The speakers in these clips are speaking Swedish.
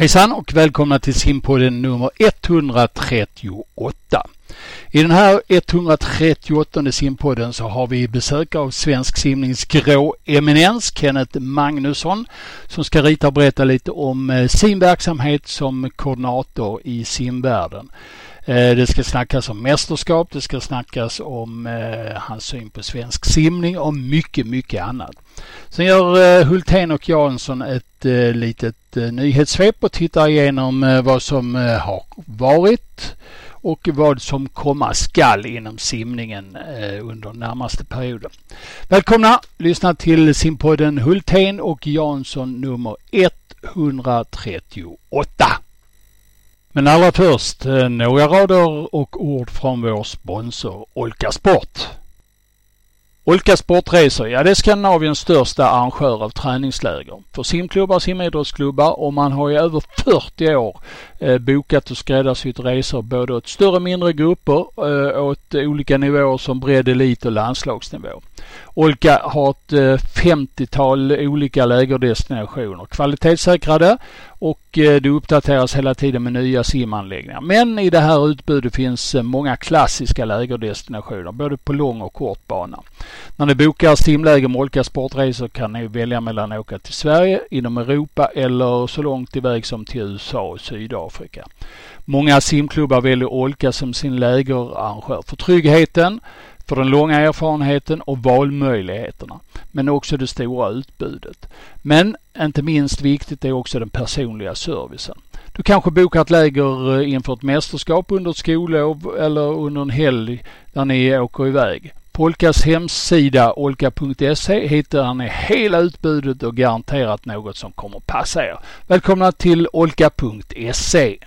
Hejsan och välkomna till simpodden nummer 138. I den här 138 simpodden så har vi besök av Svensk simnings grå eminens, Kenneth Magnusson, som ska rita och berätta lite om eh, sin verksamhet som koordinator i simvärlden. Eh, det ska snackas om mästerskap, det ska snackas om eh, hans syn på svensk simning och mycket, mycket annat. Sen gör eh, Hultén och Jansson ett litet nyhetssvep och tittar igenom vad som har varit och vad som komma skall inom simningen under närmaste perioden. Välkomna! Lyssna till simpodden Hultén och Jansson nummer 138. Men allra först eh, några rader och ord från vår sponsor Olka Sport. Olka Sportresor, ja det är Skandinaviens största arrangör av träningsläger för simklubbar simidrottsklubbar och man har i över 40 år eh, bokat och skräddarsytt resor både åt större och mindre grupper eh, åt olika nivåer som bredd, elit och landslagsnivå. Olka har ett eh, 50-tal olika lägerdestinationer kvalitetssäkrade och eh, det uppdateras hela tiden med nya simanläggningar. Men i det här utbudet finns eh, många klassiska lägerdestinationer både på lång och kort bana. När ni bokar simläger med Olka Sportresor kan ni välja mellan att åka till Sverige, inom Europa eller så långt iväg som till USA och Sydafrika. Många simklubbar väljer Olka som sin lägerarrangör för tryggheten, för den långa erfarenheten och valmöjligheterna. Men också det stora utbudet. Men inte minst viktigt är också den personliga servicen. Du kanske bokar ett läger eh, inför ett mästerskap under ett skollov eller under en helg där ni åker iväg. På Olkas hemsida olka.se hittar ni hela utbudet och garanterat något som kommer passa er. Välkomna till olka.se.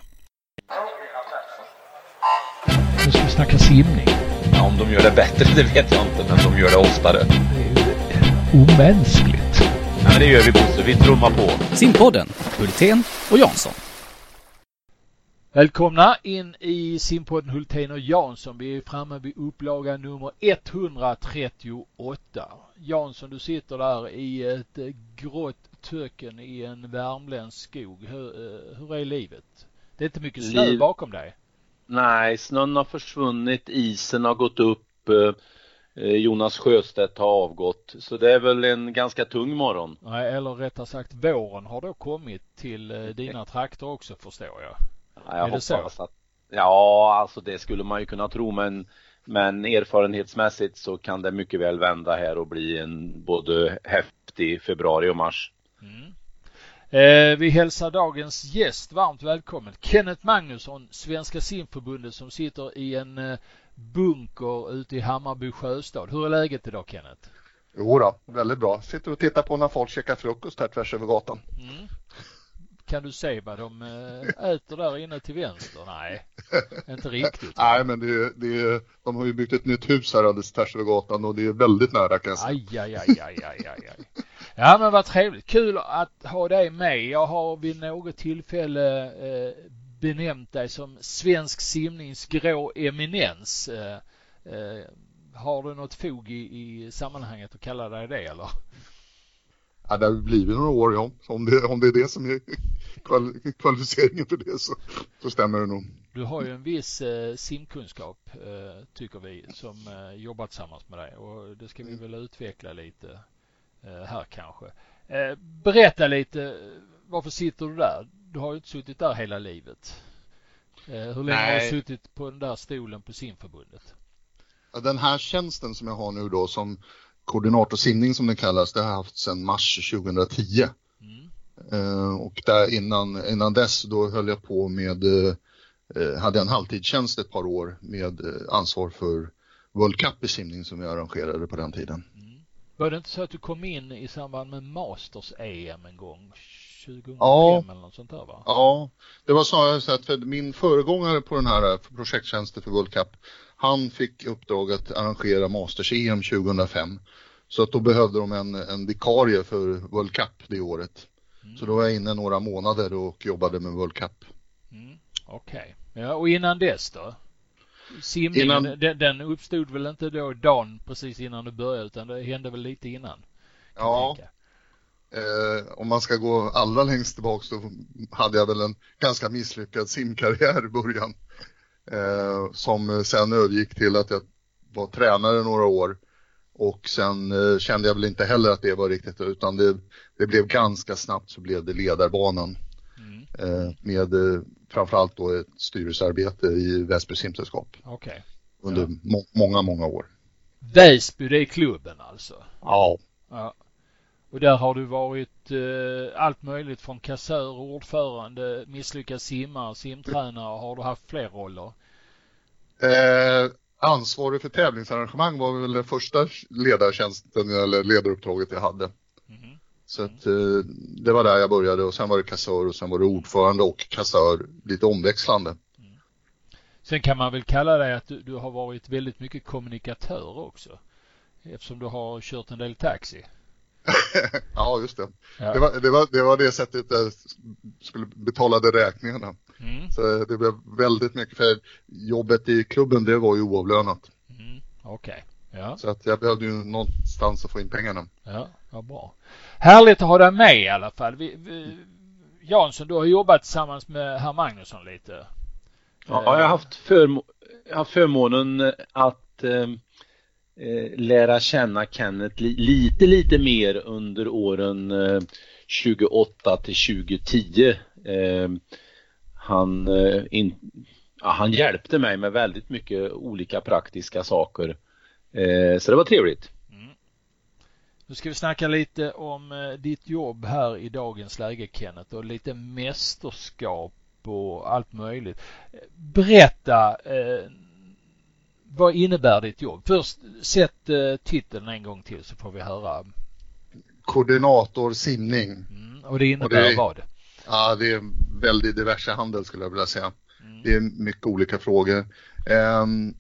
Nu ska vi snacka simning. Om de gör det bättre, det vet jag inte, men de gör det oftare. Det är ju omänskligt. Ja, men det gör vi Bosse, vi trummar på. Simpodden, Hultén och Jansson. Välkomna in i simpodden Hultén och Jansson. Vi är framme vid upplaga nummer 138. Jansson, du sitter där i ett grått töcken i en värmländsk skog. Hur, eh, hur är livet? Det är inte mycket snö Liv- bakom dig. Nej, snön har försvunnit, isen har gått upp, eh, Jonas Sjöstedt har avgått, så det är väl en ganska tung morgon. Nej, eller rättare sagt våren har då kommit till eh, dina trakter också förstår jag. Ja, jag Är det så? att, ja, alltså det skulle man ju kunna tro, men, men erfarenhetsmässigt så kan det mycket väl vända här och bli en både häftig februari och mars. Mm. Eh, vi hälsar dagens gäst varmt välkommen. Kenneth Magnusson, Svenska simförbundet som sitter i en eh, bunker ute i Hammarby sjöstad. Hur är läget idag Kenneth? Jo då, väldigt bra. Sitter och tittar på när folk käkar frukost här tvärs över gatan. Mm. Kan du se vad de eh, äter där inne till vänster? Nej, inte riktigt. Nej, men det är, det är, de har ju byggt ett nytt hus här alldeles tvärs över gatan och det är väldigt nära kan jag säga. Aj, aj, aj, aj, aj, aj, aj. Ja men vad trevligt. Kul att ha dig med. Jag har vid något tillfälle eh, benämnt dig som svensk simnings grå eminens. Eh, eh, har du något fog i, i sammanhanget att kalla dig det eller? Ja, det har blivit några år, ja. Om det, om det är det som är kval, kvalificeringen för det så, så stämmer det nog. Du har ju en viss eh, simkunskap eh, tycker vi som eh, jobbar tillsammans med dig och det ska vi väl utveckla lite här kanske. Eh, berätta lite, varför sitter du där? Du har ju inte suttit där hela livet. Eh, hur länge har du Nej. suttit på den där stolen på simförbundet? Den här tjänsten som jag har nu då som koordinator simning som den kallas, det har jag haft sedan mars 2010. Mm. Eh, och där innan, innan dess då höll jag på med, eh, eh, hade jag en halvtidstjänst ett par år med eh, ansvar för World Cup i simning som vi arrangerade på den tiden. Var det inte så att du kom in i samband med Masters-EM en gång? 2005 Ja. eller något sånt där va? Ja, det var snarare så att för min föregångare på den här eh, projekttjänsten för World Cup, han fick uppdrag att arrangera Masters-EM 2005. Så att då behövde de en, en vikarie för World Cup det året. Mm. Så då var jag inne några månader och jobbade med World Cup. Mm, Okej. Ja, och innan dess då? Simningen, Innan- den, den uppstod väl inte då dagen precis innan du började utan det hände väl lite innan? Ja. Eh, om man ska gå allra längst tillbaka så hade jag väl en ganska misslyckad simkarriär i början. Eh, som sen övergick till att jag var tränare några år och sen eh, kände jag väl inte heller att det var riktigt utan det, det blev ganska snabbt så blev det ledarbanan. Mm. Eh, med eh, framförallt då ett styrelsearbete i Väsby simsällskap. Okay. Under ja. må många, många år. Väsby, det är klubben alltså? Ja. ja. Och där har du varit eh, allt möjligt från kassör, ordförande, misslyckad simmare, simtränare. Har du haft fler roller? Eh, ansvarig för tävlingsarrangemang var väl den första ledartjänsten eller ledaruppdraget jag hade. Så att, eh, det var där jag började och sen var det kassör och sen var det ordförande och kassör lite omväxlande. Mm. Sen kan man väl kalla dig att du, du, har varit väldigt mycket kommunikatör också eftersom du har kört en del taxi. ja, just det. Ja. Det, var, det, var, det var det sättet jag skulle betala de räkningarna. Mm. Så det blev väldigt mycket, för jobbet i klubben det var ju oavlönat. Mm. Okej. Okay. Ja. Så att jag behövde ju någonstans att få in pengarna. Ja, vad bra. Härligt att ha dig med i alla fall. Vi, vi, Jansson, du har jobbat tillsammans med herr Magnusson lite. Ja, jag har haft, förmo haft förmånen att eh, eh, lära känna Kenneth li lite, lite mer under åren eh, 28 till 2010. Eh, han, eh, in, ja, han hjälpte mig med väldigt mycket olika praktiska saker. Eh, så det var trevligt. Mm. Nu ska vi snacka lite om eh, ditt jobb här i dagens läge Kenneth och lite mästerskap och allt möjligt. Berätta eh, vad innebär ditt jobb? Först sätt eh, titeln en gång till så får vi höra. Koordinator simning. Mm, och det innebär och det, vad? Ja, det är väldigt diverse handel skulle jag vilja säga. Mm. Det är mycket olika frågor. Um,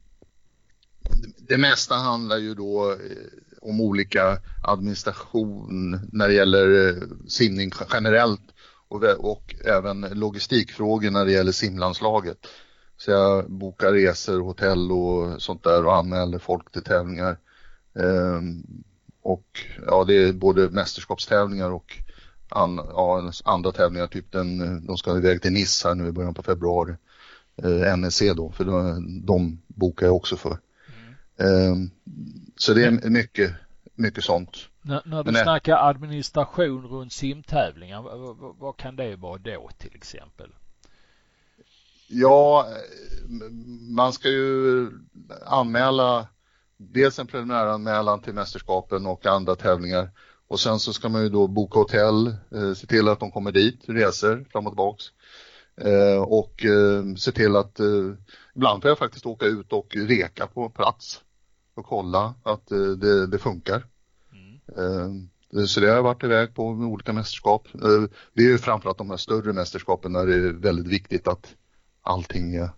det mesta handlar ju då eh, om olika administration när det gäller eh, simning generellt och, och även logistikfrågor när det gäller simlandslaget. Så jag bokar resor, hotell och sånt där och anmäler folk till tävlingar. Ehm, och ja, det är både mästerskapstävlingar och an, ja, andra tävlingar, typ den, de ska iväg till Nice här nu i början på februari. Eh, NEC då, för de, de bokar jag också för. Mm. Eh, så det är mycket, mycket sånt. När, när du Men, snackar administration runt simtävlingar, vad, vad kan det vara då till exempel? Ja, man ska ju anmäla dels en preliminäranmälan till mästerskapen och andra tävlingar och sen så ska man ju då boka hotell, eh, se till att de kommer dit, resor fram och tillbaks. Eh, och eh, se till att eh, ibland får jag faktiskt åka ut och reka på plats och kolla att det, det, funkar. Mm. Så det har jag varit iväg på med olika mästerskap. det är ju framförallt de här större mästerskapen där det är väldigt viktigt att allting är,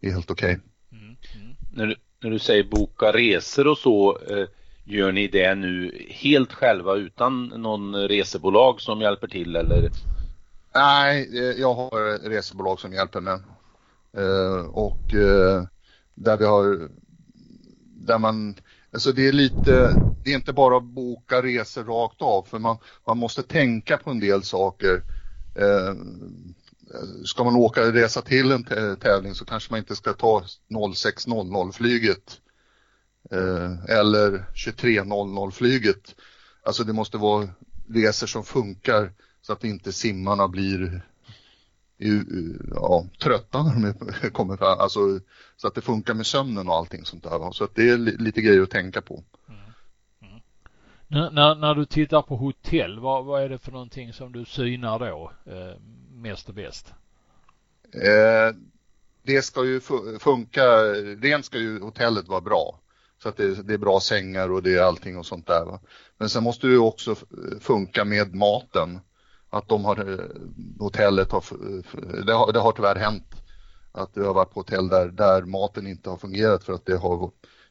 är helt okej. Okay. Mm. Mm. När, när, du säger boka resor och så, Gör ni det nu helt själva utan någon resebolag som hjälper till eller? Nej, eh, jag har resebolag som hjälper mig. Eh, och eh, där vi har, där man, alltså det är lite, det är inte bara att boka resor rakt av för man, man måste tänka på en del saker. Ska man åka resa till en tävling så kanske man inte ska ta 0600 flyget eller 23.00 flyget. Alltså det måste vara resor som funkar så att inte simmarna blir ja, trötta när de kommer fram. Alltså, så att det funkar med sömnen och allting sånt där. Så att det är lite grejer att tänka på. Mm. Mm. När, när, när, du tittar på hotell, vad, vad, är det för någonting som du synar då eh, mest och bäst? Eh, det ska ju funka, rent ska ju hotellet vara bra. Så att det, det, är bra sängar och det är allting och sånt där. Va? Men sen måste det ju också funka med maten. Att de har, eh, hotellet har, det har, det har tyvärr hänt att det har varit på hotell där, där maten inte har fungerat för att det har,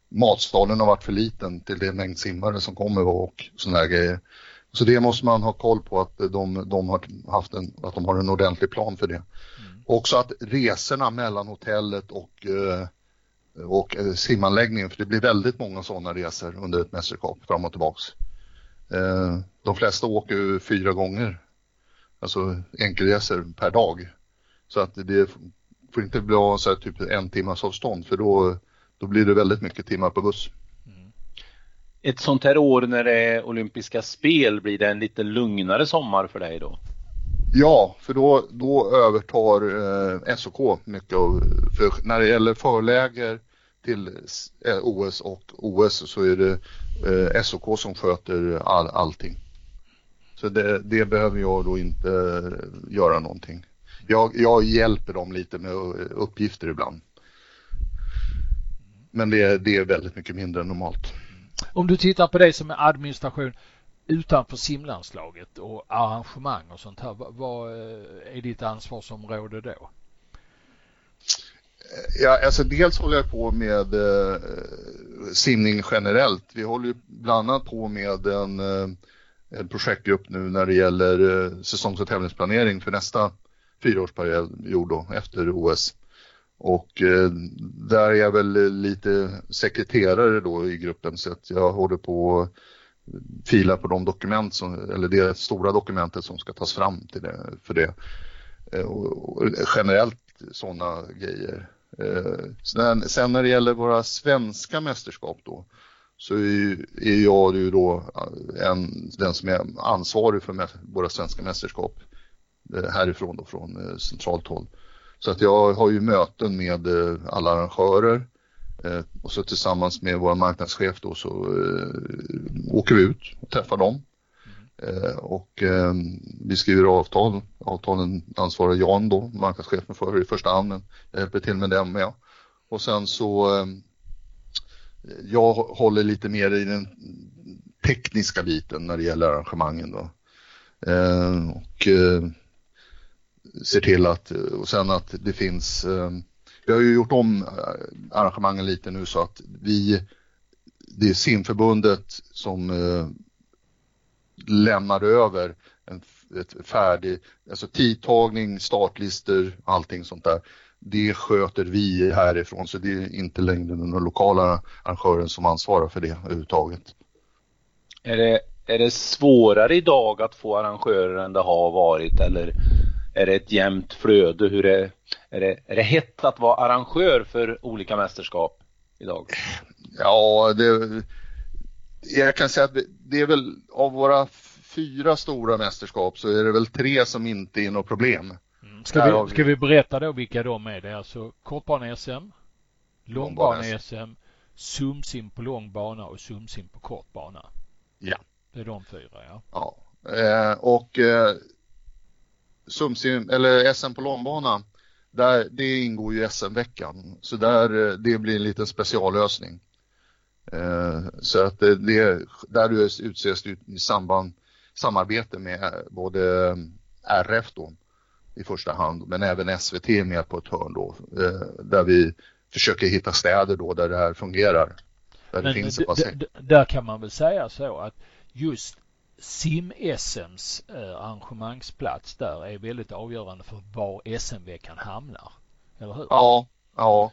matsalen har varit för liten till det mängd simmare som kommer och sådana här grejer. Så det måste man ha koll på att de, de har haft en, att de har en ordentlig plan för det. Mm. Också att resorna mellan hotellet och eh, och eh, simanläggningen för det blir väldigt många sådana resor under ett mästerskap fram och tillbaks. De flesta åker ju fyra gånger, alltså enkelresor per dag. Så att det får inte bli så här, typ en timmas avstånd för då, då blir det väldigt mycket timmar på buss. Mm. Ett sånt här år när det är olympiska spel, blir det en lite lugnare sommar för dig då? Ja, för då, då övertar eh, SOK mycket av, för när det gäller förläger till eh, OS och OS så är det eh, SOK som sköter all, allting. Så det, det, behöver jag då inte göra någonting. Jag, jag hjälper dem lite med uppgifter ibland. Men det, det är väldigt mycket mindre än normalt. Om du tittar på det som är administration utanför simlandslaget och arrangemang och sånt här, vad är ditt ansvarsområde då? Ja, alltså dels håller jag på med eh, simning generellt. Vi håller ju bland annat på med en, eh, en projektgrupp nu när det gäller eh, säsongs och tävlingsplanering för nästa fyraårsperiod då, efter OS. Och eh, där är jag väl lite sekreterare då i gruppen så att jag håller på att fila på de dokument som, eller det stora dokumentet som ska tas fram till det, för det. Eh, och, och generellt sådana grejer. Eh, sen, sen, när det gäller våra svenska mästerskap då så är, jag ju då en, den som är ansvarig för våra svenska mästerskap eh, härifrån då från eh, centralt håll. Så att jag har ju möten med alla arrangörer och så tillsammans med vår marknadschef då så åker vi ut och träffar dem. Mm. Och vi skriver avtal. Avtalen ansvarar Jan då, marknadschefen för i första hand, men jag hjälper till med det med. Och sen så eh, jag håller lite mer i den tekniska biten när det gäller arrangemangen då. Eh, och eh, ser till att, och sen att det finns, eh, vi har ju gjort om eh, arrangemangen lite nu så att vi, det är simförbundet som eh, lämnar över en ett färdig, alltså tidtagning, startlistor, allting sånt där det sköter vi härifrån så det är inte längre den lokala arrangören som ansvarar för det överhuvudtaget. Är det, är det svårare idag att få arrangörer än det har varit eller är det ett jämnt flöde? Hur är, är, det, är det hett att vara arrangör för olika mästerskap idag? Ja, det, jag kan säga att det är väl av våra fyra stora mästerskap så är det väl tre som inte är något problem. Ska vi, ska vi berätta då vilka de är? Det är alltså kortbane-SM, långbane-SM, sumsim på lång bana och sumsim på kort bana. Ja. Det är de fyra ja. Ja. Eh, och eh, sumsim eller SM på långbana där, det ingår ju SM-veckan så där, eh, det blir en liten speciallösning. Eh, så att det, det där utses i samband, samarbete med både eh, RF då i första hand, men även SVT är med på ett hörn då, eh, där vi försöker hitta städer då där det här fungerar. Där men det finns där kan man väl säga så att just sim-SMs eh, arrangemangsplats där är väldigt avgörande för var SM-veckan hamnar. Eller hur? Ja, ja.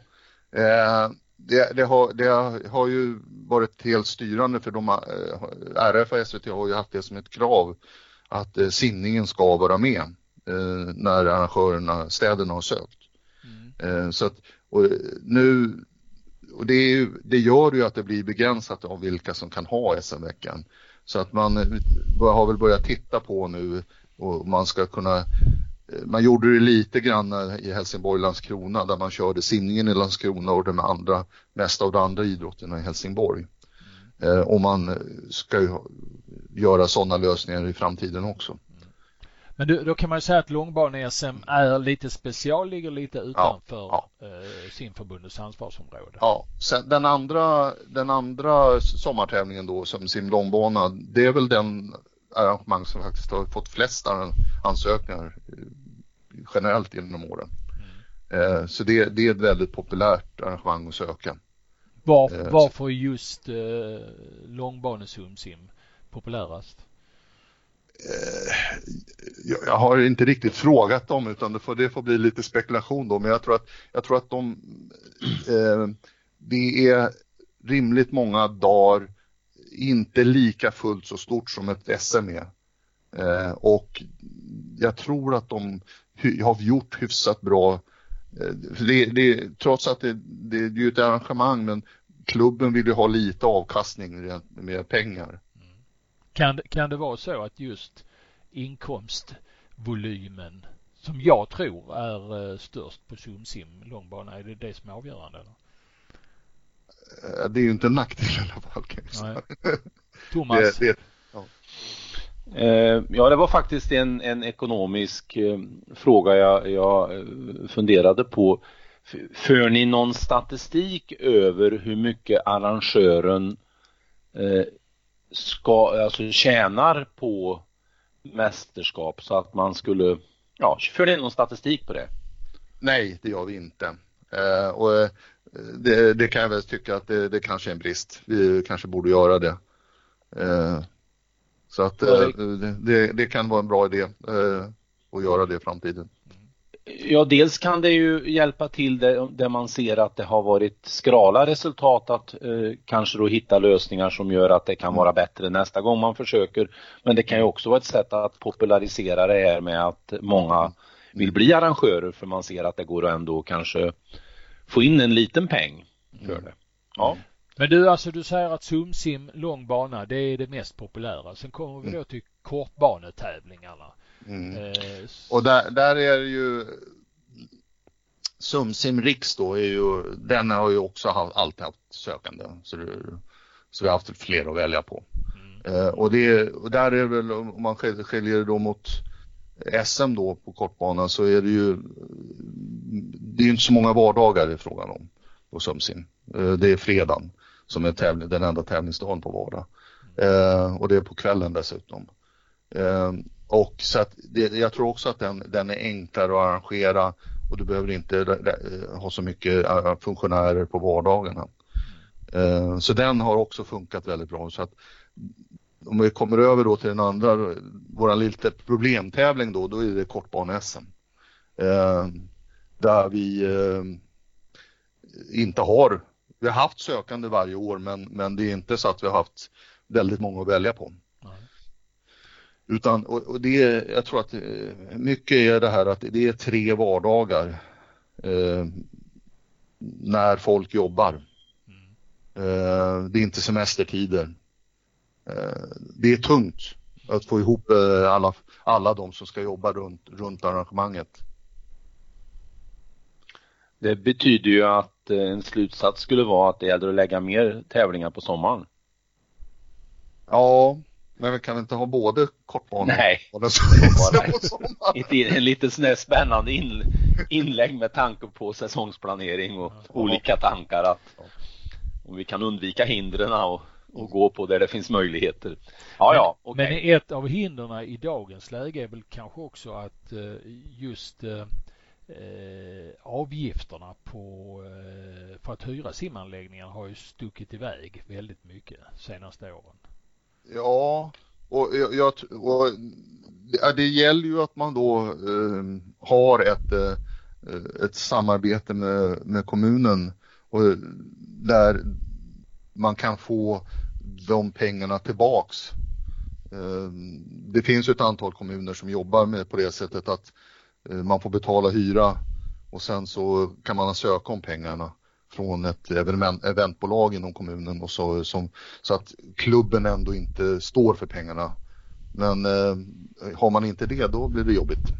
Eh, det, det, har, det har ju varit helt styrande för de, eh, RF och SVT har ju haft det som ett krav att eh, simningen ska vara med när arrangörerna, städerna har sökt. Mm. Eh, så att, och nu, och det, är, det gör ju att det blir begränsat av vilka som kan ha SM-veckan. Så att man eh, har väl börjat titta på nu och man ska kunna eh, man gjorde det lite grann i Helsingborg, Landskrona där man körde simningen i Landskrona och de andra, mesta av de andra idrotterna i Helsingborg. Mm. Eh, och man ska göra sådana lösningar i framtiden också. Men du, då kan man ju säga att långbane-SM är lite special, ligger lite utanför ja, ja. Eh, simförbundets ansvarsområde. Ja, Sen den andra, den andra sommartävlingen då som simlångbana, det är väl den arrangemang som faktiskt har fått flest ansökningar eh, generellt genom åren. Mm. Eh, så det, det är ett väldigt populärt arrangemang att söka. Var, eh, varför just eh, långbanesumsim populärast? Eh, jag har inte riktigt frågat dem utan det får, det får bli lite spekulation då men jag tror att, jag tror att de, eh, det är rimligt många dagar inte lika fullt så stort som ett SM är. Eh, och jag tror att de har gjort hyfsat bra. Eh, det, det, trots att det, det, är ju ett arrangemang men klubben vill ju ha lite avkastning med pengar. Kan, kan det vara så att just inkomstvolymen som jag tror är eh, störst på Sumsim långbana, är det det som är avgörande? Eller? Eh, det är ju inte en nackdel i alla fall. Thomas? Det, det, ja. Eh, ja, det var faktiskt en, en ekonomisk fråga jag, jag funderade på. För ni någon statistik över hur mycket arrangören ska, alltså tjänar på mästerskap så att man skulle, ja, för ni någon statistik på det? Nej, det gör vi inte. Eh, och eh, det, det, kan jag väl tycka att det, det, kanske är en brist. Vi kanske borde göra det. Eh, så att eh, det, det, kan vara en bra idé eh, att göra det i framtiden. Ja, dels kan det ju hjälpa till där, där man ser att det har varit skrala resultat att eh, kanske då hitta lösningar som gör att det kan vara bättre nästa gång man försöker. Men det kan ju också vara ett sätt att popularisera det här med att många vill bli arrangörer för man ser att det går att ändå kanske få in en liten peng för det. Ja. Men du, alltså du säger att Sumsim lång bana, det är det mest populära. Sen kommer vi då till kortbanetävlingarna. Mm. Eh, och där, där är det ju Sumsim Riks då är ju, den har ju också haft, alltid haft sökande. Så, det, så vi har haft fler att välja på. Mm. Eh, och, det, och där är det väl, om man skiljer då mot SM då på kortbanan så är det ju, det är inte så många vardagar det är frågan om på Sumsim. Eh, det är fredagen som är tävling, den enda tävlingsdagen på vardag. Eh, och det är på kvällen dessutom. Och så att det, jag tror också att den, den är enklare att arrangera och du behöver inte ha så mycket äh, funktionärer på vardagarna. Eh, så den har också funkat väldigt bra. Så att om vi kommer över då till den andra, vår lilla problemtävling då, då är det kortbane-SM. Eh, där vi eh, inte har, vi har haft sökande varje år men, men det är inte så att vi har haft väldigt många att välja på. Utan, och, och det, jag tror att eh, mycket är det här att det är tre vardagar eh, när folk jobbar. Mm. Eh, det är inte semestertider. Eh, det är tungt att få ihop eh, alla, alla de som ska jobba runt, runt arrangemanget. Det betyder ju att eh, en slutsats skulle vara att det gäller att lägga mer tävlingar på sommaren. Ja, men vi kan inte ha både kortbana Nej. och den Inte en lite sån spännande in, inlägg med tanke på säsongsplanering och ja. olika tankar att om vi kan undvika hindren och, och gå på där det finns möjligheter. Ja, ja, okay. Men ett av hindren i dagens läge är väl kanske också att eh, just eh, eh, avgifterna på, för att hyra simanläggningar har ju stuckit iväg väldigt mycket senaste åren. Ja, och, jag, och det, gäller ju att man då eh, har ett, eh, ett samarbete med, med kommunen och där man kan få de pengarna tillbaks. Eh, det finns ett antal kommuner som jobbar med på det sättet att eh, man får betala hyra och sen så kan man söka om pengarna från ett eventbolag inom kommunen och så, som, så att klubben ändå inte står för pengarna. Men eh, har man inte det då blir det jobbigt.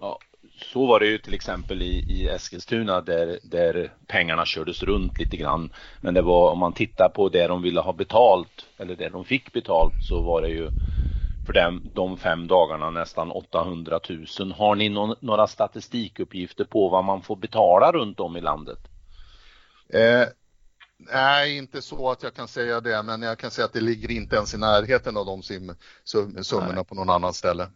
Ja, så var det ju till exempel i, i Eskilstuna där, där pengarna kördes runt lite grann. Men det var om man tittar på det de ville ha betalt eller det de fick betalt så var det ju för dem, de fem dagarna nästan 800 000. Har ni någon, några statistikuppgifter på vad man får betala runt om i landet? Eh, nej, inte så att jag kan säga det, men jag kan säga att det ligger inte ens i närheten av de sim, summorna nej. på någon annan ställe.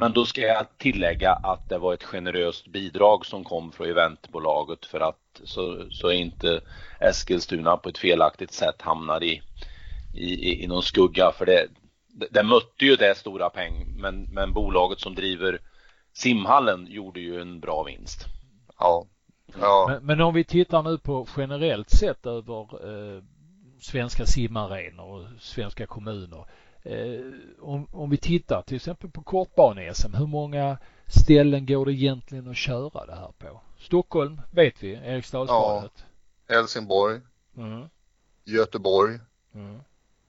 Men då ska jag tillägga att det var ett generöst bidrag som kom från eventbolaget för att så, så inte Eskilstuna på ett felaktigt sätt hamnar i, i, i någon skugga för det, det, det mötte ju det stora peng men, men bolaget som driver simhallen gjorde ju en bra vinst. Ja, Ja. Men, men, om vi tittar nu på generellt sett över eh, svenska simarenor och svenska kommuner. Eh, om, om vi tittar till exempel på kortbane-SM, hur många ställen går det egentligen att köra det här på? Stockholm vet vi, Eriksdalsbadet. Ja, Helsingborg, mm. Göteborg, mm.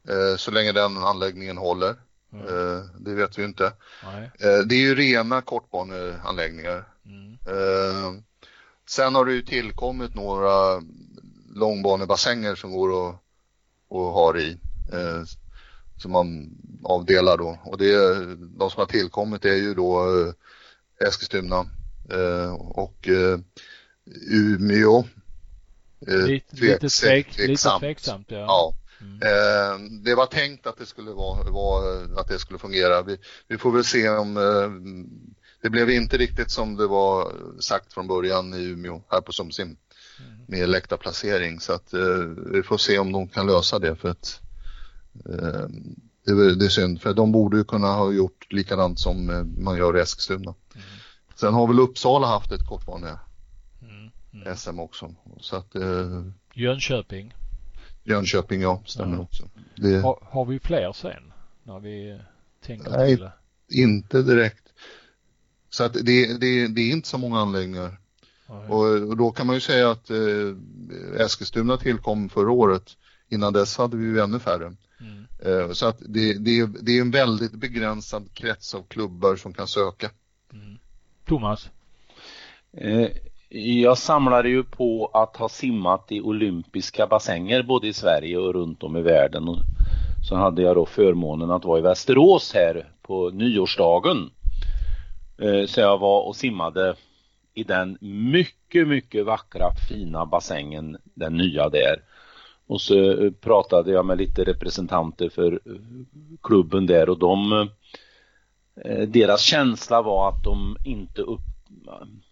Eh, så länge den anläggningen håller. Mm. Eh, det vet vi inte. Eh, det är ju rena kortbaneanläggningar. Mm. Sen har det ju tillkommit några långbanebassänger som går att, att ha i. Eh, som man avdelar då. Och det, de som har tillkommit är ju då eh, Eskilstuna eh, och eh, Umeå. Eh, lite, tvek, lite, tvek, tveksamt. lite tveksamt. Ja. ja. Mm. Eh, det var tänkt att det skulle vara, vara, att det skulle fungera. Vi, vi får väl se om eh, det blev inte riktigt som det var sagt från början i Umeå här på Sumsim mm. med läktarplacering så att vi får se om de kan lösa det för att Eh, det, det är synd för de borde ju kunna ha gjort likadant som eh, man gör i Eskilstuna. Mm. Sen har väl Uppsala haft ett kortbane mm. mm. SM också. Så att, eh, Jönköping. Jönköping ja, stämmer ja. också. Det... Har, har, vi fler sen? När vi tänker Nej, till det? inte direkt. Så att det, det, det är inte så många anläggningar. Och, och, då kan man ju säga att eh, Eskilstuna tillkom förra året. Innan dess hade vi ju ännu färre. Mm. Så att det, det, det, är en väldigt begränsad krets av klubbar som kan söka. Mm. Thomas? Eh, jag samlade ju på att ha simmat i olympiska bassänger både i Sverige och runt om i världen. Och så hade jag då förmånen att vara i Västerås här på nyårsdagen. Eh, så jag var och simmade i den mycket, mycket vackra fina bassängen, den nya där. Och så eh, pratade jag med lite representanter för eh, klubben där och de deras känsla var att de inte upp,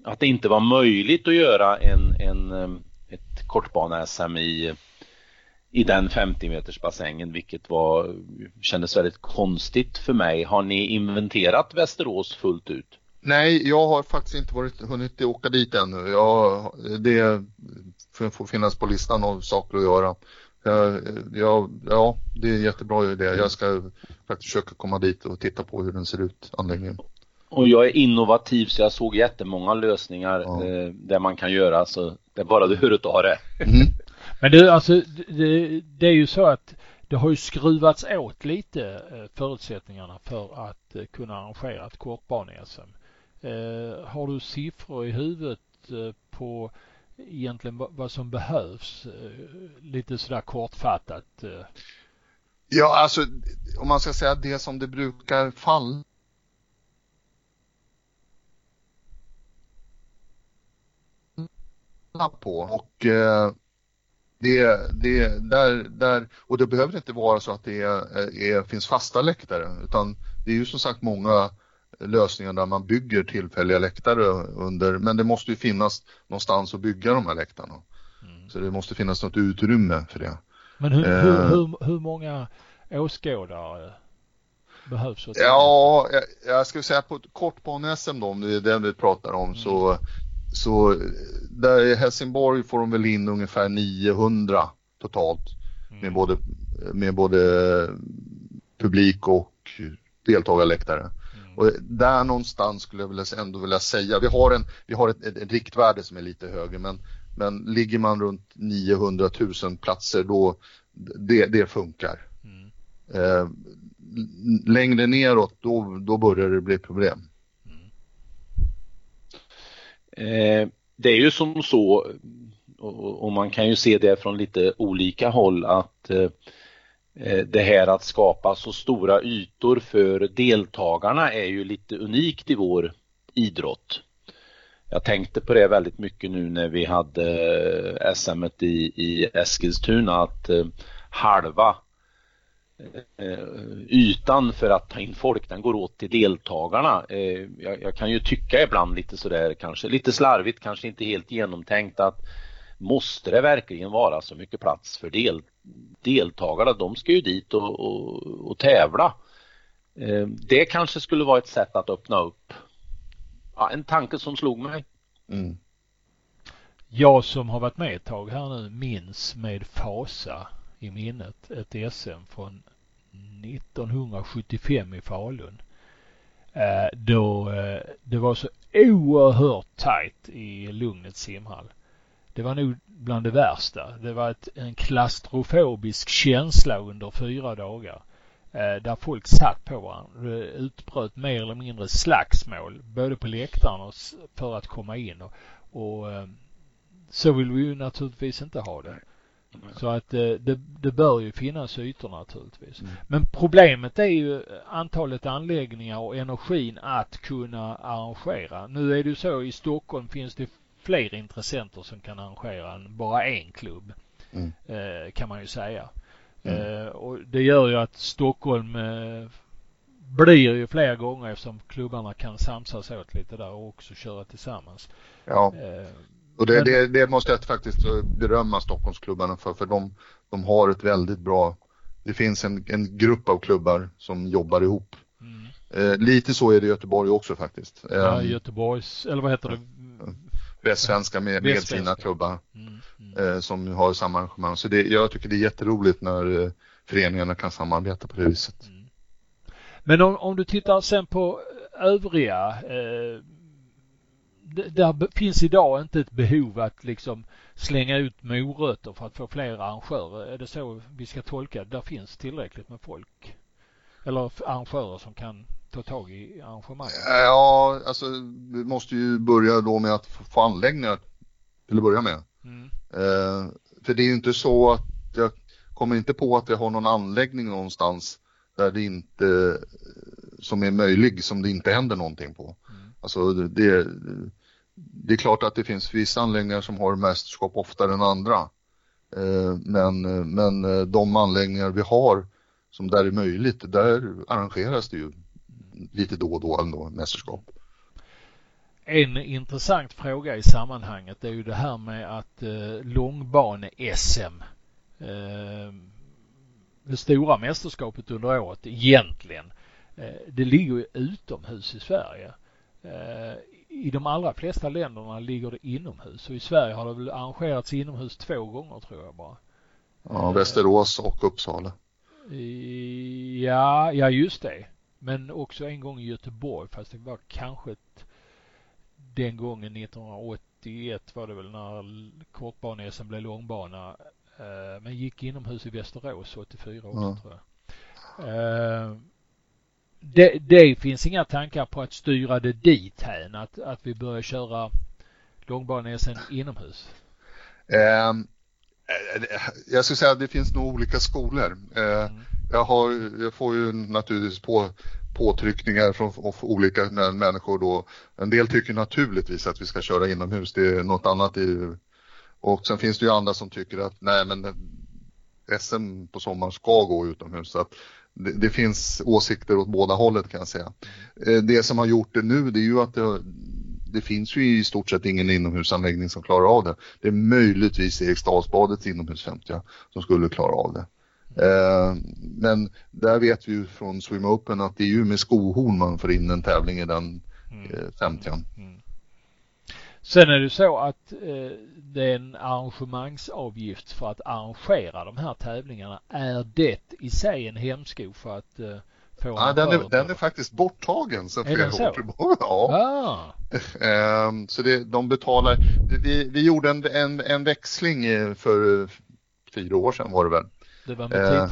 att det inte var möjligt att göra en, en ett kortbane-SM i, i den 50 meters bassängen vilket var, kändes väldigt konstigt för mig. Har ni inventerat Västerås fullt ut? Nej, jag har faktiskt inte varit, hunnit åka dit ännu. Jag, det får finnas på listan av saker att göra. Ja, ja, ja, det är en jättebra idé. Jag ska faktiskt försöka komma dit och titta på hur den ser ut, anläggningen. Och jag är innovativ så jag såg jättemånga lösningar ja. eh, där man kan göra så det är bara du hur av det. Mm. Men det, alltså, det, det, är ju så att det har ju skruvats åt lite eh, förutsättningarna för att eh, kunna arrangera ett kortbane-SM. Eh, har du siffror i huvudet eh, på egentligen vad som behövs? Eh, lite sådär kortfattat. Eh? Ja, alltså om man ska säga det som det brukar falla på och eh, det, det, där, där, och det behöver inte vara så att det är, är, finns fasta läktare utan det är ju som sagt många lösningar där man bygger tillfälliga läktare under, men det måste ju finnas någonstans att bygga de här läktarna. Mm. Så det måste finnas något utrymme för det. Men hur, eh, hur, hur, hur många åskådare behövs? Ja, jag, jag skulle säga på kortbane-SM då, om det är den vi pratar om, mm. så, så där i Helsingborg får de väl in ungefär 900 totalt mm. med, både, med både publik och deltagarläktare. Och där någonstans skulle jag ändå vilja säga, vi har, en, vi har ett, ett, ett riktvärde som är lite högre men, men ligger man runt 900 000 platser då det, det funkar. Mm. Eh, längre neråt då, då börjar det bli problem. Mm. Eh, det är ju som så och, och, man kan ju se det från lite olika håll att eh, Eh, Eh, det här att skapa så stora ytor för deltagarna är ju lite unikt i vår idrott. Jag tänkte på det väldigt mycket nu när vi hade eh, SM i, i Eskilstuna att eh, halva ytan för att ta in folk den går åt till deltagarna. Jag, jag kan ju tycka ibland lite sådär kanske lite slarvigt, kanske inte helt genomtänkt att måste det verkligen vara så mycket plats för del, deltagarna? De ska ju dit och, och, och tävla. Eh, det kanske skulle vara ett sätt att öppna upp. Ja, en tanke som slog mig. Mm. Jag som har varit med ett tag här nu minns med fasa i minnet ett SM från 1975 i Falun. Eh, då eh, det var så oerhört tajt i Lugnets simhall. Det var nog bland det värsta. Det var ett, en klastrofobisk känsla under fyra dagar. Eh, där folk satt på varandra. Det utbröt mer eller mindre slagsmål både på läktaren och för att komma in. Och, och eh, så vill vi ju naturligtvis inte ha det. Så att eh, det, det bör ju finnas ytor naturligtvis. Mm. Men problemet är ju antalet anläggningar och energin att kunna arrangera. Nu är det ju så i Stockholm finns det fler intressenter som kan arrangera än bara en klubb. Mm. Eh, kan man ju säga. Mm. Eh, och det gör ju att Stockholm eh, blir ju fler gånger eftersom klubbarna kan samsas åt lite där och också köra tillsammans. Ja. Och det, men... det, det, måste jag faktiskt berömma Stockholmsklubbarna för, för de, de har ett väldigt bra, det finns en, en grupp av klubbar som jobbar ihop. Mm. Eh, lite så är det i Göteborg också faktiskt. Ja, Göteborgs, eller vad heter det? Västsvenska med, med sina klubbar mm, mm. Eh, som har samma arrangemang. Så det, jag tycker det är jätteroligt när eh, föreningarna kan samarbeta på det viset. Mm. Men om, om, du tittar sen på övriga eh, där finns idag inte ett behov att liksom slänga ut morötter för att få fler arrangörer. Är det så vi ska tolka det? Där finns tillräckligt med folk? Eller arrangörer som kan ta tag i arrangemanget? Ja, alltså vi måste ju börja då med att få anläggningar till att börja med. Mm. Eh, för det är ju inte så att jag kommer inte på att jag har någon anläggning någonstans där det inte som är möjlig som det inte händer någonting på. Mm. Alltså det, det är klart att det finns vissa anläggningar som har mästerskap oftare än andra. Eh, men, men de anläggningar vi har som där är möjligt, där arrangeras det ju lite då och då ändå mästerskap. En intressant fråga i sammanhanget är ju det här med att eh, långbane-SM, eh, det stora mästerskapet under året egentligen, eh, det ligger ju utomhus i Sverige. Eh, I de allra flesta länderna ligger det inomhus och i Sverige har det väl arrangerats inomhus två gånger tror jag bara. Ja, Västerås och Uppsala. Ja, ja just det. Men också en gång i Göteborg fast det var kanske ett, den gången 1981 var det väl när kortbane-SM blev långbana. Eh, men gick inomhus i Västerås 84 också ja. tror jag. Eh, det, det, finns inga tankar på att styra det dit hän att, att vi börjar köra långbane-SM inomhus? Um, jag skulle säga att det finns nog olika skolor. Uh, mm jag, har, jag får ju naturligtvis på, påtryckningar från olika människor då. En del tycker naturligtvis att vi ska köra inomhus, det är något annat i, och sen finns det ju andra som tycker att nej men SM på sommaren ska gå utomhus. Så att det, det, finns åsikter åt båda hållet kan jag säga. Eh, det som har gjort det nu det är ju att det, det finns ju i stort sett ingen inomhusanläggning som klarar av det. Det är möjligtvis Eriksdalsbadets inomhus 50 som skulle klara av det. Eh, men där vet vi ju från Swim Open att det är ju med skohorn man får in en tävling i den mm. eh, 50 mm. Sen är det så att eh, det är en arrangemangsavgift för att arrangera de här tävlingarna. Är det i sig en hämsko för att eh, få Ja, den är, den är faktiskt borttagen sen flera år. Ja. Ah. eh, så det, de betalar, vi, vi gjorde en, en, en växling för fyra år sedan var det väl. Det var med eh,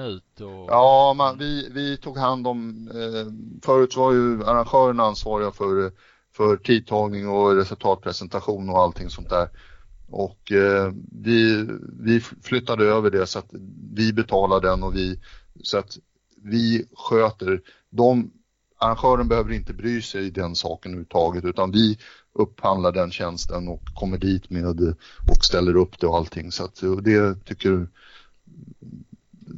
ut och... Ja, man, vi, vi tog hand om, eh, förut var ju arrangören ansvariga för, för tidtagning och resultatpresentation och allting sånt där. Och eh, vi, vi flyttade över det så att vi betalar den och vi, så att vi sköter, de, arrangören behöver inte bry sig i den saken överhuvudtaget utan vi upphandlar den tjänsten och kommer dit med och ställer upp det och allting. Så att det tycker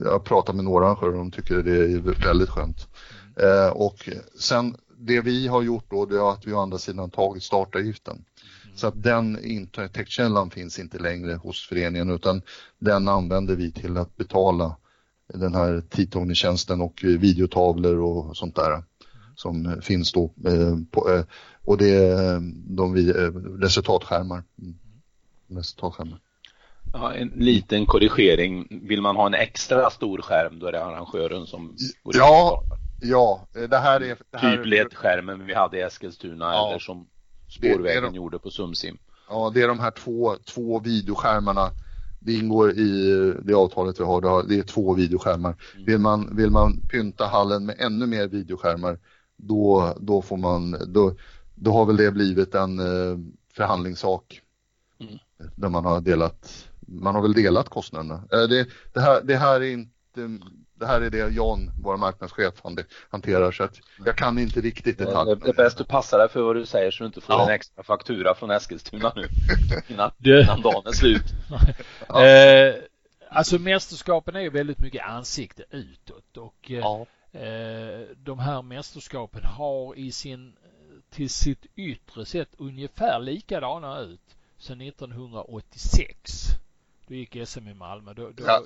jag har pratat med några arrangörer och de tycker det är väldigt skönt. Eh, och sen det vi har gjort då det är att vi å andra sidan tagit startavgiften. Mm. Så att den intäktskällan finns inte längre hos föreningen utan den använder vi till att betala den här tidtagningstjänsten och videotavlor och sånt där som finns då. Eh, på, eh, och det är de vi, eh, resultatskärmar. Mm. resultatskärmar. Ja, en liten korrigering. Vill man ha en extra stor skärm då är det arrangören som går Ja, ja. Det här är... Det här typ LED-skärmen vi hade i Eskilstuna ja. eller som spårvägen de, gjorde på Sumsim. Ja, det är de här två, två videoskärmarna. Det ingår i det avtalet vi har. Det är två videoskärmar. Mm. Vill, man, vill man pynta hallen med ännu mer videoskärmar då, då får man, då, då har väl det blivit en eh, förhandlingssak. Mm. Där man har delat, man har väl delat kostnaderna. Eh, det, det, här, det här är inte det här är det Jan, vår marknadschef, hanterar så att jag kan inte riktigt detaljerna. Det är bäst du passar dig för vad du säger så du inte får ja. en extra faktura från Eskilstuna nu innan, det... innan dagen är slut. ja. eh, alltså mästerskapen är ju väldigt mycket ansikte utåt och eh, ja. eh, de här mästerskapen har i sin till sitt yttre sett ungefär likadana ut sedan 1986. Då gick SM i Malmö. Då, då, ja,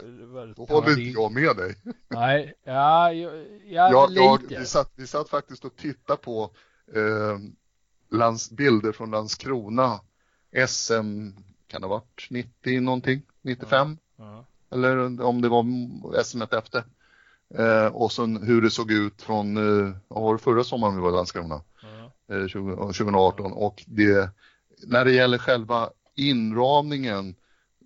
då håller inte jag med dig. Nej, ja, ja, ja lite. Jag, vi, satt, vi satt faktiskt och tittade på eh, lands, bilder från Landskrona. SM, kan det ha varit 90 någonting? 95? Ja, ja. Eller om det var SM efter. Eh, och sen hur det såg ut från, eh, var det förra sommaren vi var i Landskrona? Ja. Eh, 20, 2018 och det, när det gäller själva inramningen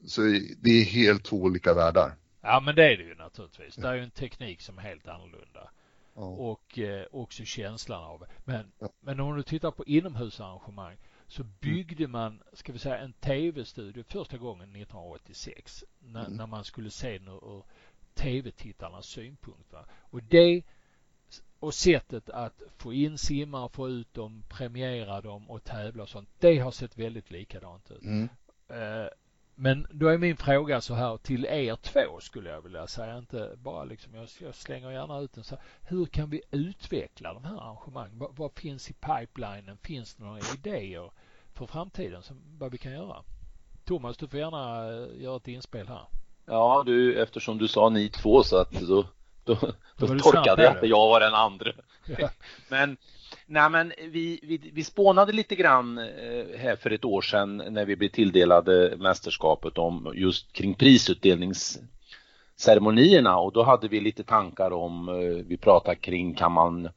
så det är helt två olika världar. Ja men det är det ju naturligtvis. Det är ju en teknik som är helt annorlunda. Ja. Och eh, också känslan av Men, ja. men om du tittar på inomhusarrangemang så mm. byggde man, ska vi säga en tv-studio första gången 1986. När, mm. när man skulle se ur tv-tittarnas synpunkt. Va? Och det och sättet att få in simmare, få ut dem, premiera dem och tävla och sånt. Det har sett väldigt likadant ut. Mm. Uh, men då är min fråga så här till er två skulle jag vilja säga, inte bara liksom, jag, jag slänger gärna ut den så här, Hur kan vi utveckla de här arrangemangen? Vad, vad, finns i pipelinen? Finns det några idéer för framtiden som vad vi kan göra? Thomas, du får gärna eh, göra ett inspel här. Ja, du, eftersom du sa ni två så att då, då, då, torkade jag att jag var den andra. Ja. Men Nej men vi, vi, vi spånade lite grann eh, här för ett år sedan när vi blev tilldelade mästerskapet om just kring prisutdelningsceremonierna och då hade vi lite tankar om, eh, vi pratade kring kan man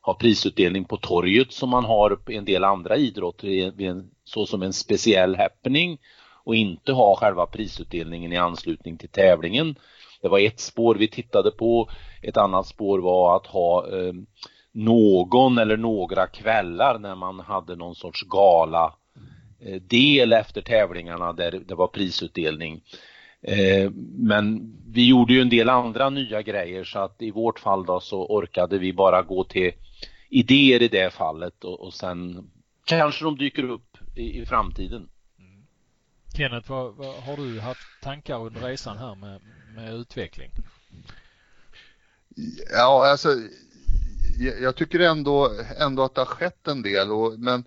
ha prisutdelning på torget som man har i en del andra idrotter så som en speciell happening och inte ha själva prisutdelningen i anslutning till tävlingen. Det var ett spår vi tittade på. Ett annat spår var att ha eh, någon eller några kvällar när man hade någon sorts gala eh, del efter tävlingarna där det var prisutdelning. Eh, men vi gjorde ju en del andra nya grejer så att i vårt fall då så orkade vi bara gå till idéer i det fallet och, och sen kanske de dyker upp i, i framtiden. Kenneth, vad, vad, har du haft tankar under resan här med, med utveckling? Ja, alltså jag tycker ändå, ändå att det har skett en del och, men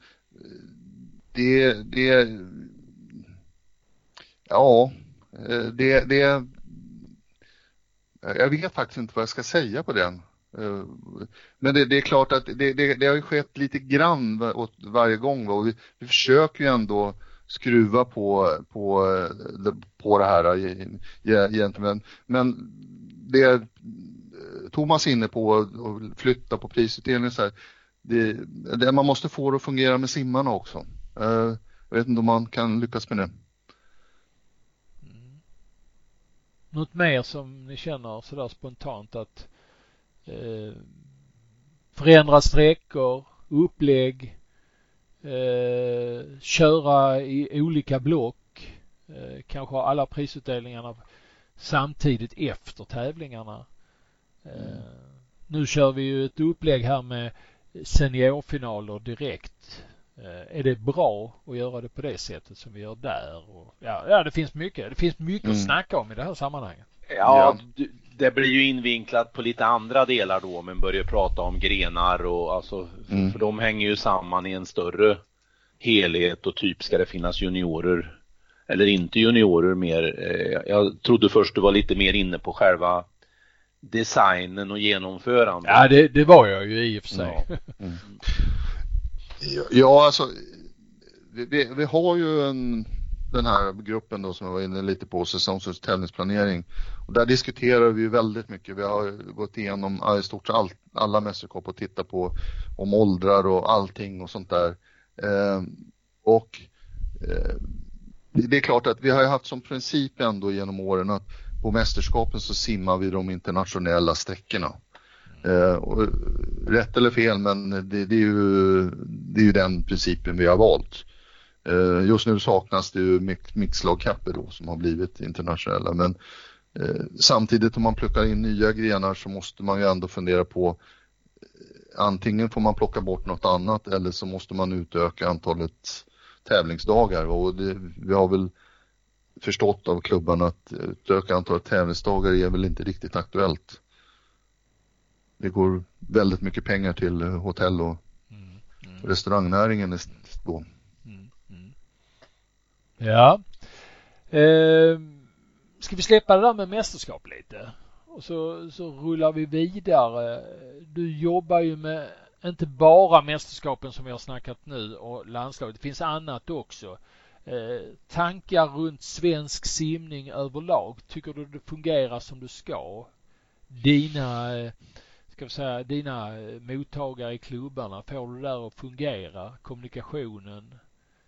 det, det, ja, eh, det, det, jag vet faktiskt inte vad jag ska säga på den. Eh, men det, det är klart att det, det, det, har ju skett lite grann åt varje gång och vi, vi försöker ju ändå skruva på, på, eh, på det här eh, egentligen. Men det, eh, Thomas är inne på att flytta på prisutdelningen så här, det, det, man måste få det att fungera med simmarna också. Jag vet inte om man kan lyckas med det. Mm. Något mer som ni känner sådär spontant att eh, förändra sträckor, upplägg, eh, köra i olika block, eh, kanske ha alla prisutdelningarna samtidigt efter tävlingarna. Mm. Nu kör vi ju ett upplägg här med seniorfinaler direkt. Eh, är det bra att göra det på det sättet som vi gör där? Och, ja, ja, det finns mycket. Det finns mycket mm. att snacka om i det här sammanhanget. Ja, det blir ju invinklat på lite andra delar då, men börjar prata om grenar och alltså, mm. för de hänger ju samman i en större helhet och typ ska det finnas juniorer eller inte juniorer mer. Eh, jag trodde först du var lite mer inne på själva designen och genomförandet. Ja, det, det var jag ju i och för sig. Ja, mm. ja alltså vi, vi, har ju en den här gruppen då som jag var inne lite på, säsongs och tävlingsplanering. Där diskuterar vi väldigt mycket. Vi har gått igenom i stort sett all, alla mästerskap och tittat på om åldrar och allting och sånt där. Eh, och eh, det är klart att vi har haft som princip ändå genom åren att på mästerskapen så simmar vi de internationella sträckorna. Eh, och, rätt eller fel men det, det, är ju, det är ju den principen vi har valt. Eh, just nu saknas det ju mixlagkapper då som har blivit internationella men eh, samtidigt om man plockar in nya grenar så måste man ju ändå fundera på eh, antingen får man plocka bort något annat eller så måste man utöka antalet tävlingsdagar och det, vi har väl förstått av klubbarna att utöka antalet tävlingsdagar är väl inte riktigt aktuellt. Det går väldigt mycket pengar till hotell och mm, mm. restaurangnäringen då. Ja. Eh, ska vi släppa det där med mästerskap lite? Och så, så rullar vi vidare. Du jobbar ju med inte bara mästerskapen som vi har snackat nu och landslaget. Det finns annat också. Eh, tankar runt svensk simning överlag. Tycker du det fungerar som du ska? Dina, ska vi säga, dina mottagare i klubbarna, får du det där att fungera? Kommunikationen?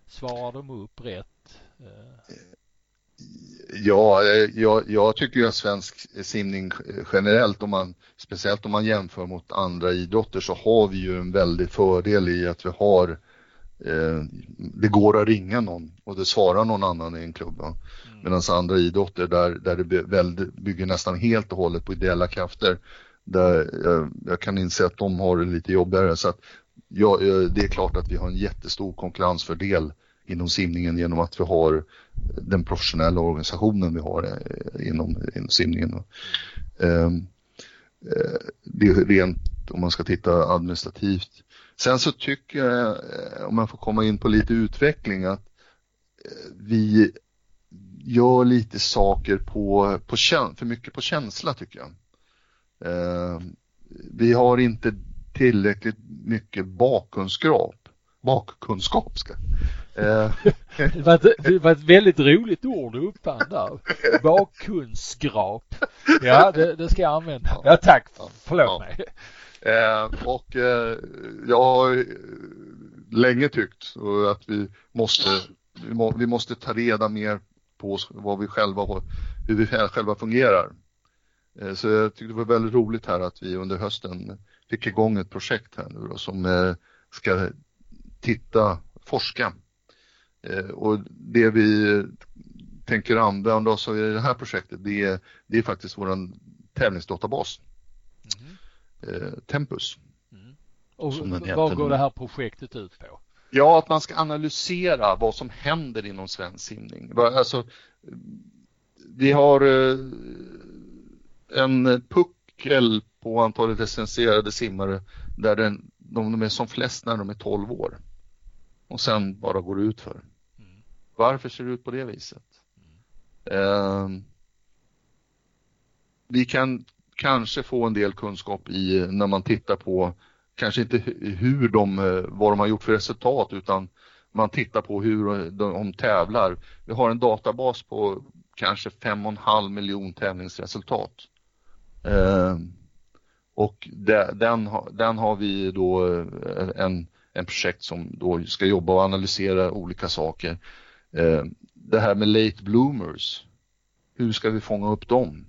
Svarar de upp rätt? Ja, jag, jag tycker ju att svensk simning generellt, om man, speciellt om man jämför mot andra idrotter, så har vi ju en väldig fördel i att vi har eh, det går att ringa någon och det svarar någon annan i en klubb. Mm. Medan andra idrotter där, där det väldigt, bygger nästan helt och hållet på ideella krafter, där jag, jag kan inse att de har det lite jobbigare. Så att, ja, det är klart att vi har en jättestor konkurrensfördel inom simningen genom att vi har den professionella organisationen vi har eh, inom, inom simningen. Ehm, eh, det är rent om man ska titta administrativt. Sen så tycker jag, eh, om man får komma in på lite utveckling, att eh, vi gör lite saker på, på för mycket på känsla tycker jag. Eh, vi har inte tillräckligt mycket bakkunskap, bakkunskap ska, det, var ett, det var ett väldigt roligt ord du uppfann där. Bakkunskap. Ja, det, det, ska jag använda. Ja, tack. Förlåt ja. mig. Eh, och eh, jag har länge tyckt att vi måste, vi, må, vi måste ta reda mer på vad vi själva har, hur vi själva fungerar. Eh, så jag tyckte det var väldigt roligt här att vi under hösten fick igång ett projekt här nu då, som eh, ska titta, forska Eh, och det vi tänker använda oss av i det här projektet det är, det är faktiskt vår tävlingsdatabas. Mm. Tempus. Mm. Och vad går det här projektet ut på? Ja, att man ska analysera vad som händer inom svensk simning. Alltså, vi har eh, en puckel på antalet licensierade simmare där den, de är som flest när de är 12 år. Och sen bara går det ut för. Varför ser det ut på det viset? Eh, vi kan kanske få en del kunskap i när man tittar på kanske inte hur de, vad de har gjort för resultat utan man tittar på hur de tävlar. Vi har en databas på kanske 5,5 miljon tävlingsresultat. Eh, och de, den, den har vi då eh, en, en projekt som då ska jobba och analysera olika saker. Eh, det här med late bloomers, hur ska vi fånga upp dem?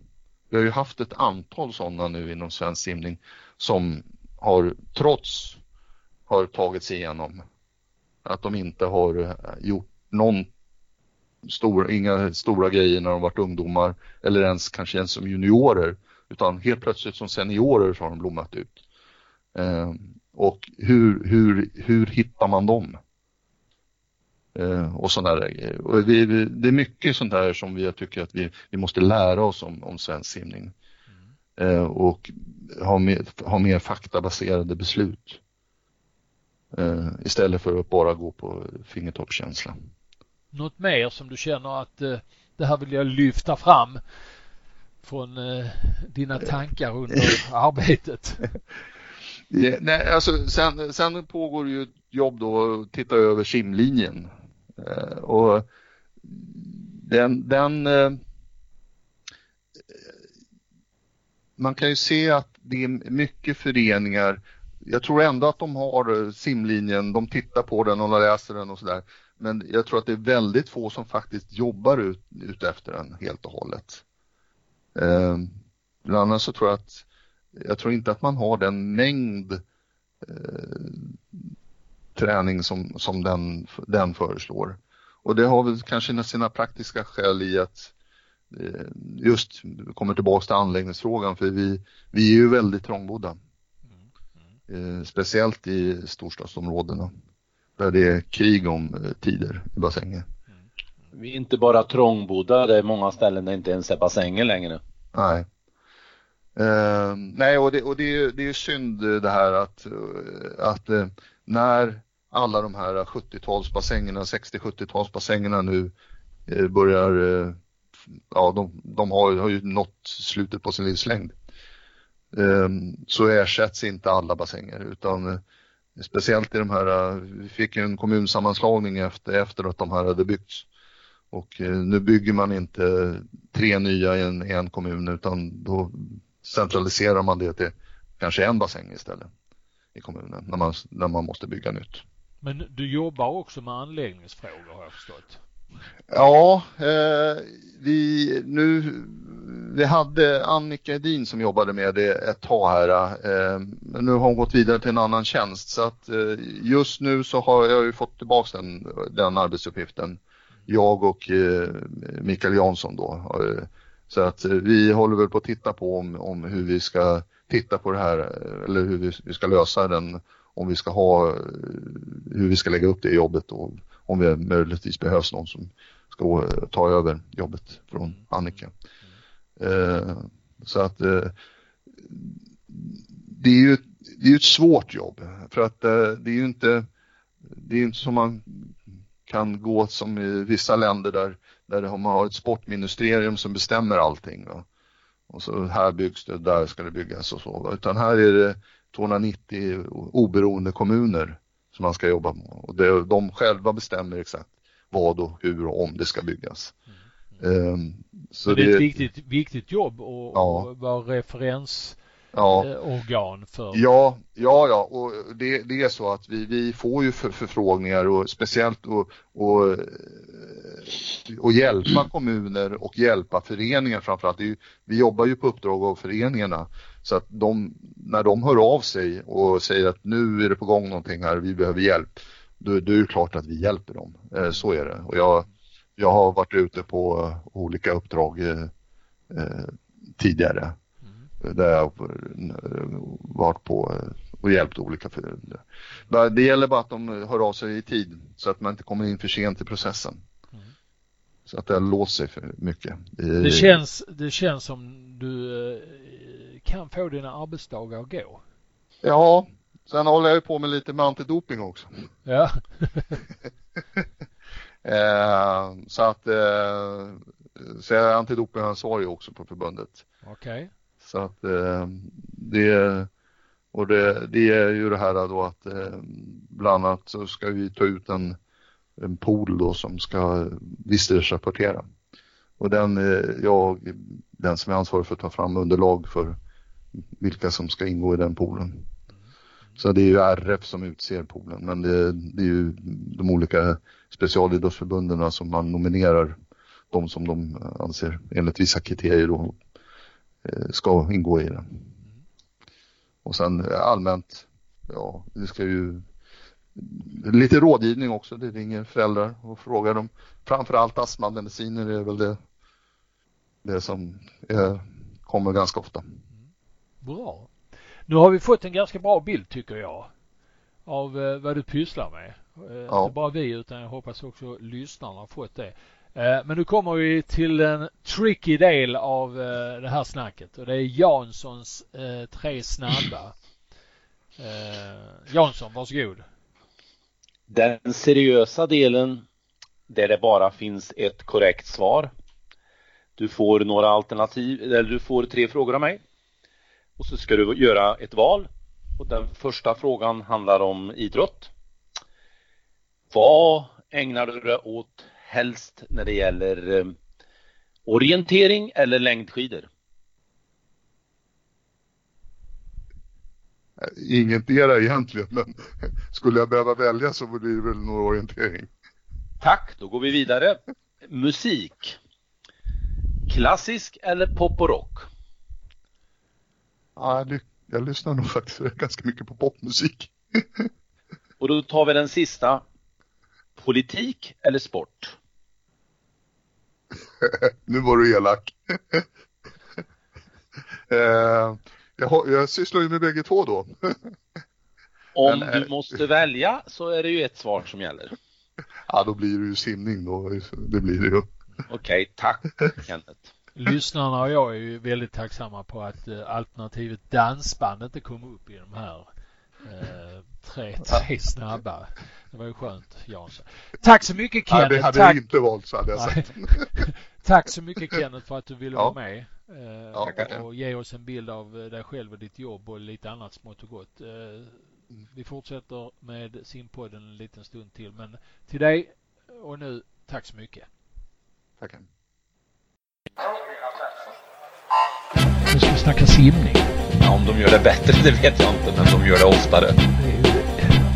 Vi har ju haft ett antal sådana nu inom svensk simning som har trots har tagit sig igenom att de inte har eh, gjort någon stor, inga stora grejer när de varit ungdomar eller ens kanske ens som juniorer utan helt plötsligt som seniorer så har de blommat ut. Eh, och hur, hur, hur hittar man dem? Eh, och sådana där grejer. Och vi, vi, det är mycket sånt där som vi tycker att vi, vi måste lära oss om, om svensk simning. Mm. Eh, och ha mer, ha mer faktabaserade beslut. Eh, istället för att bara gå på fingertoppskänsla. Något mer som du känner att eh, det här vill jag lyfta fram från eh, dina tankar under arbetet? Ja, nej, alltså, sen, sen pågår ju ett jobb då att titta över simlinjen Eh, Eh, och den, den eh, man kan ju se att det är mycket föreningar. Jag tror ändå att de har eh, simlinjen, de tittar på den och läser den och sådär. Men jag tror att det är väldigt få som faktiskt jobbar ut, ut efter den helt och hållet. Eh, bland annat så tror jag att jag tror inte att man har den mängd eh, träning som, som den, den föreslår. Och det har väl kanske sina praktiska skäl i att eh, just kommer tillbaka till anläggningsfrågan för vi, vi är ju väldigt trångbodda. Eh, speciellt i storstadsområdena där det är krig om eh, tider i bassänger. Vi är inte bara trångbodda, det är många ställen där det inte ens är bassänger längre. Nej. Uh, nej, och det, och det, är, det är synd det här att, att när alla de här 70-talsbassängerna, 60-70-talsbassängerna nu eh, börjar, eh, ja de, de har, har, ju nått slutet på sin livslängd. Eh, så ersätts inte alla bassänger utan speciellt i de här, vi fick ju en kommunsammanslagning efter, efter att de här hade byggts. Och nu bygger man inte tre nya i en, i en kommun utan då centraliserar man det till kanske en bassäng istället i kommunen när man, när man måste bygga nytt. Men du jobbar också med anläggningsfrågor har jag förstått? Ja, eh, vi, nu, vi hade Annika Edin som jobbade med det ett tag här. Eh, men nu har hon gått vidare till en annan tjänst så att eh, just nu så har jag ju fått tillbaka den, den arbetsuppgiften. Jag och eh, Mikael Jansson då eh, så att eh, vi håller väl på att titta på om, om hur vi ska titta på det här eller hur vi, ska lösa den, om vi ska ha, hur vi ska lägga upp det jobbet och om vi möjligtvis behövs någon som ska eh, ta över jobbet från Annika. Eh, så att eh, det är ju det är ett svårt jobb för att eh, det är ju inte det är inte som man kan gå som i vissa länder där där man har ett sportministerium som bestämmer allting. Va? Och så här byggs det, där ska det byggas och så. Utan här är det 290 oberoende kommuner som man ska jobba med. Och det, de själva bestämmer exakt vad och hur och om det ska byggas. Mm. Um, så det är det, ett viktigt, viktigt jobb att ja. vara referens ja. Eh, organ för. Ja, ja, ja, och det, det är så att vi, vi får ju för, förfrågningar och speciellt och, och, och hjälpa kommuner och hjälpa föreningar framförallt. Ju, vi jobbar ju på uppdrag av föreningarna så att de, när de hör av sig och säger att nu är det på gång någonting här, vi behöver hjälp, då, då är det klart att vi hjälper dem. Eh, så är det. Och jag, jag har varit ute på olika uppdrag eh, eh tidigare där jag varit på och hjälpt olika. Det gäller bara att de hör av sig i tid så att man inte kommer in för sent i processen. Mm. Så att det har låst sig för mycket. Det känns, det känns som du eh, kan få dina arbetsdagar att gå. Ja, sen håller jag ju på med lite med antidoping också. Ja. eh, så att eh, så jag är antidopingansvarig också på förbundet. Okej. Okay. Så att eh, det och det, det, är ju det här då att eh, bland annat så ska vi ta ut en, en pool då som ska visstidsrapportera. Och den, eh, jag, den som är ansvarig för att ta fram underlag för vilka som ska ingå i den poolen. Så det är ju RF som utser poolen men det, det är ju de olika specialidrottsförbunden som man nominerar de som de anser enligt vissa kriterier då ska ingå i den. Och sen allmänt, ja, det ska ju lite rådgivning också. Det ringer föräldrar och frågar dem. Framförallt astmamediciner är väl det, det som är, kommer ganska ofta. Bra. Nu har vi fått en ganska bra bild tycker jag av eh, vad du pysslar med. Eh, ja. Inte bara vi utan jag hoppas också lyssnarna har fått det. Eh, men nu kommer vi till en tricky del av eh, det här snacket och det är Janssons eh, tre snabba. Jansson, varsågod. Den seriösa delen där det bara finns ett korrekt svar. Du får några alternativ, eller du får tre frågor av mig. Och så ska du göra ett val. Och den första frågan handlar om idrott. Vad ägnar du dig åt helst när det gäller eh, orientering eller längdskidor? Ingetdera egentligen, men skulle jag behöva välja så blir det väl nog orientering. Tack, då går vi vidare. Musik. Klassisk eller pop och rock? Ja, jag lyssnar nog faktiskt ganska mycket på popmusik. och då tar vi den sista. Politik eller sport? nu var du elak. eh, jag, jag sysslar ju med bägge två då. Om Men, du eh, måste välja så är det ju ett svar som gäller. Ja, då blir det ju simning då. Det blir det ju. Okej, okay, tack Kenneth. Lyssnarna och jag är ju väldigt tacksamma på att eh, alternativet dansband inte kom upp i de här eh, tre, tre snabba. Det var ju skönt Jansson. Tack så mycket Kenneth. Ja, det hade tack. jag inte valt så hade jag sagt. tack så mycket Kenneth för att du ville ja. vara med. Eh, ja, och ge oss en bild av eh, dig själv och ditt jobb och lite annat smått och gott. Eh, vi fortsätter med simpodden en liten stund till men till dig och nu tack så mycket. Tackar. Nu ska vi snacka simning. Ja, om de gör det bättre det vet jag inte men de gör det oftare.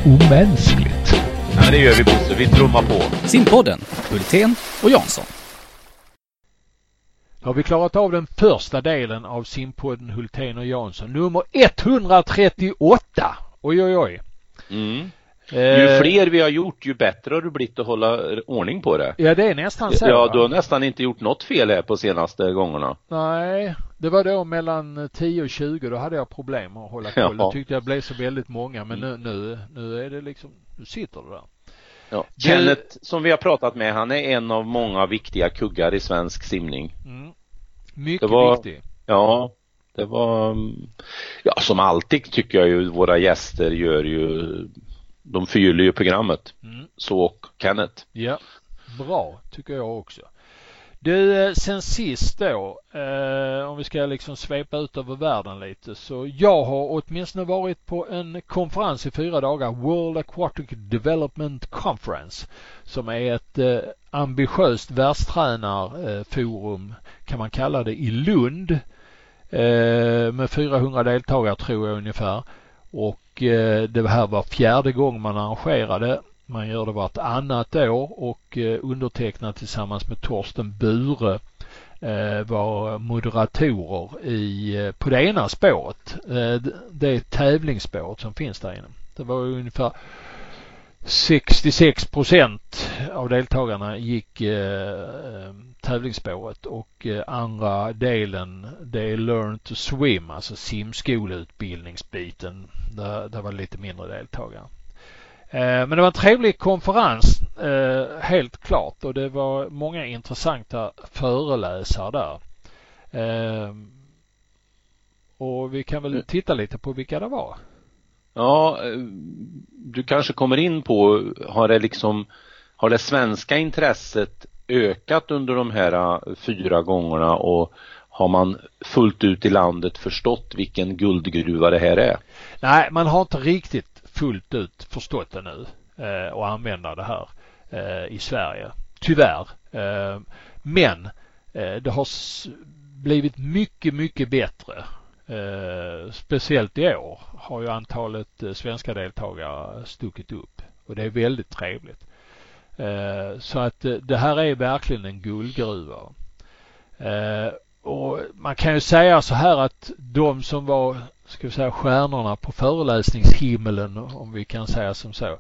Omänskligt. Ja, det gör vi Bosse. Vi trummar på. Simpodden, Hultén och Jansson. Då har vi klarat av den första delen av simpodden Hultén och Jansson. Nummer 138. Oj, oj, oj. Mm. Ju eh, fler vi har gjort ju bättre har du blivit att hålla ordning på det. Ja det är nästan så. Ja du har nästan inte gjort något fel här på senaste gångerna. Nej, det var då mellan 10 och 20 då hade jag problem att hålla koll. Ja. Då tyckte jag blev så väldigt många men nu, nu, nu är det liksom, nu sitter det där. Ja. Kenneth som vi har pratat med han är en av många viktiga kuggar i svensk simning. Mm. Mycket var, viktig. Ja, det var, ja som alltid tycker jag ju våra gäster gör ju, de fyller ju programmet. Mm. Så och Kenneth. Ja, bra tycker jag också. Du, eh, sen sist då, eh, om vi ska liksom svepa ut över världen lite, så jag har åtminstone varit på en konferens i fyra dagar, World Aquatic Development Conference, som är ett eh, ambitiöst världstränarforum, kan man kalla det, i Lund eh, med 400 deltagare tror jag ungefär. Och Eh, det här var fjärde gången man arrangerade man gör det vartannat år och eh, undertecknad undertecknat tillsammans med Torsten Bure eh, var moderatorer i, på det ena spåret. Det tävlingsspåret som finns där inne. Det var ungefär 66 procent av deltagarna gick eh, tävlingsspåret och eh, andra delen det är Learn to Swim, alltså simskoleutbildningsbiten. Där, där var det lite mindre deltagare. Eh, men det var en trevlig konferens eh, helt klart och det var många intressanta föreläsare där. Och vi kan väl titta lite på vilka det var. Ja, du kanske kommer in på, har det liksom, har det svenska intresset ökat under de här äh, fyra gångerna och har man fullt ut i landet förstått vilken guldgruva det här är? Nej, man har inte riktigt fullt ut förstått det nu eh, och använda det här eh, i Sverige. Tyvärr. Eh, men det har blivit mycket, mycket bättre. Speciellt i år har ju antalet svenska deltagare stuckit upp och det är väldigt trevligt. Eh, så att eh, det här är verkligen en guldgruva. Eh, och man kan ju säga så här att de som var ska vi säga stjärnorna på föreläsningshimlen om vi kan säga som så.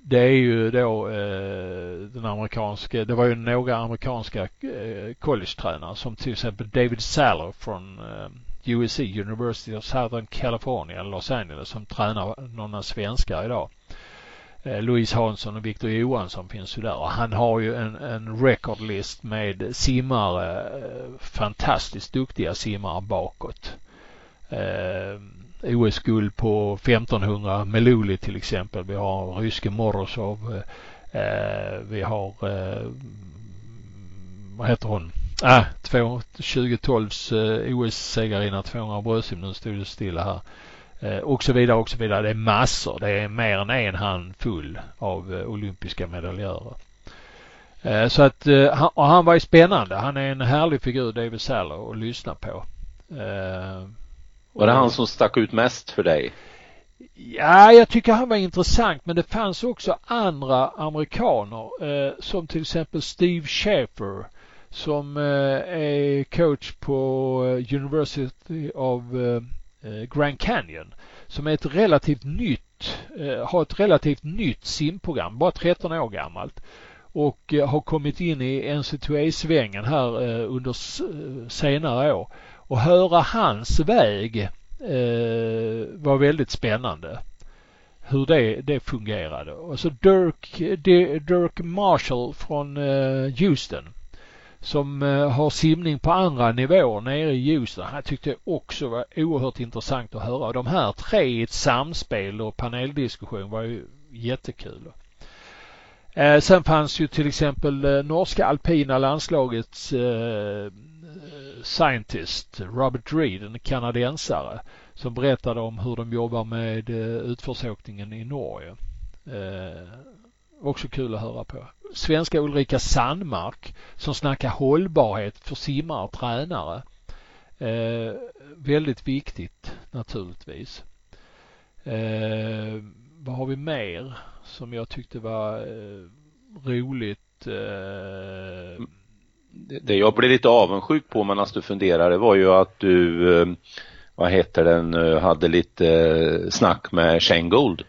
Det är ju då den amerikanska, det var ju några amerikanska collegetränare som till exempel David Saller från USC, University of Southern California, Los Angeles, som tränar några svenskar idag. Eh, Louise Hansson och Victor Johansson finns ju där och han har ju en, en recordlist med simmare, eh, fantastiskt duktiga simmare bakåt eh, OS-guld på 1500 Meluli till exempel. Vi har ryske Morozov. Eh, eh vi har eh, vad heter hon? Ah, 2012s eh, OS-segrarinna 200 bröstsim. Nu stod det stilla här. Eh, och så vidare och så vidare. Det är massor. Det är mer än en handfull av eh, olympiska medaljörer. Eh, så att, och han var ju spännande. Han är en härlig figur, David Saller, att lyssna på. Var det han som stack ut mest för dig? Ja, jag tycker han var intressant men det fanns också andra amerikaner som till exempel Steve Schaefer som är coach på University of Eh, Grand Canyon som är ett relativt nytt, eh, har ett relativt nytt simprogram, bara 13 år gammalt och eh, har kommit in i NCAA-svängen här under senare år och höra hans väg var väldigt spännande. Hur det, det fungerade. Och så Dirk, Dirk Marshall från Houston som eh, har simning på andra nivåer nere i Houston. Han tyckte också var oerhört intressant att höra. De här tre i ett samspel och paneldiskussion var ju jättekul. Eh, sen fanns ju till exempel eh, norska alpina landslagets scientist Robert Reed, en kanadensare, som berättade om hur de jobbar med utförsåkningen i Norge. Också kul att höra på. Svenska Ulrika Sandmark som snackar hållbarhet för simmare och tränare. Eh, väldigt viktigt naturligtvis. Eh, vad har vi mer som jag tyckte var eh, roligt? Eh, det jag blev lite avundsjuk på medan du funderade var ju att du, eh, vad heter den, eh, hade lite eh, snack med Shane Gold.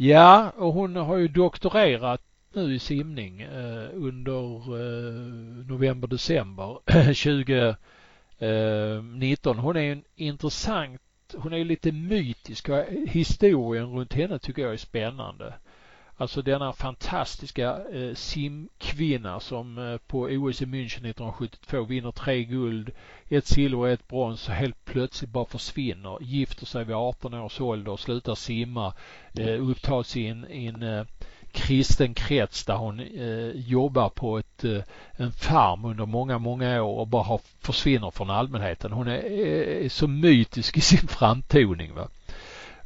Ja, och hon har ju doktorerat nu i simning eh, under eh, november, december 2019. Eh, hon är en intressant, hon är lite mytisk och historien runt henne tycker jag är spännande. Alltså denna fantastiska eh, simkvinna som eh, på OS i München 1972 vinner tre guld, ett silver och ett brons och helt plötsligt bara försvinner. Gifter sig vid 18 års ålder och slutar simma. Eh, upptas i en, i en eh, kristen krets där hon eh, jobbar på ett, eh, en farm under många, många år och bara har, försvinner från allmänheten. Hon är, är så mytisk i sin framtoning. Va?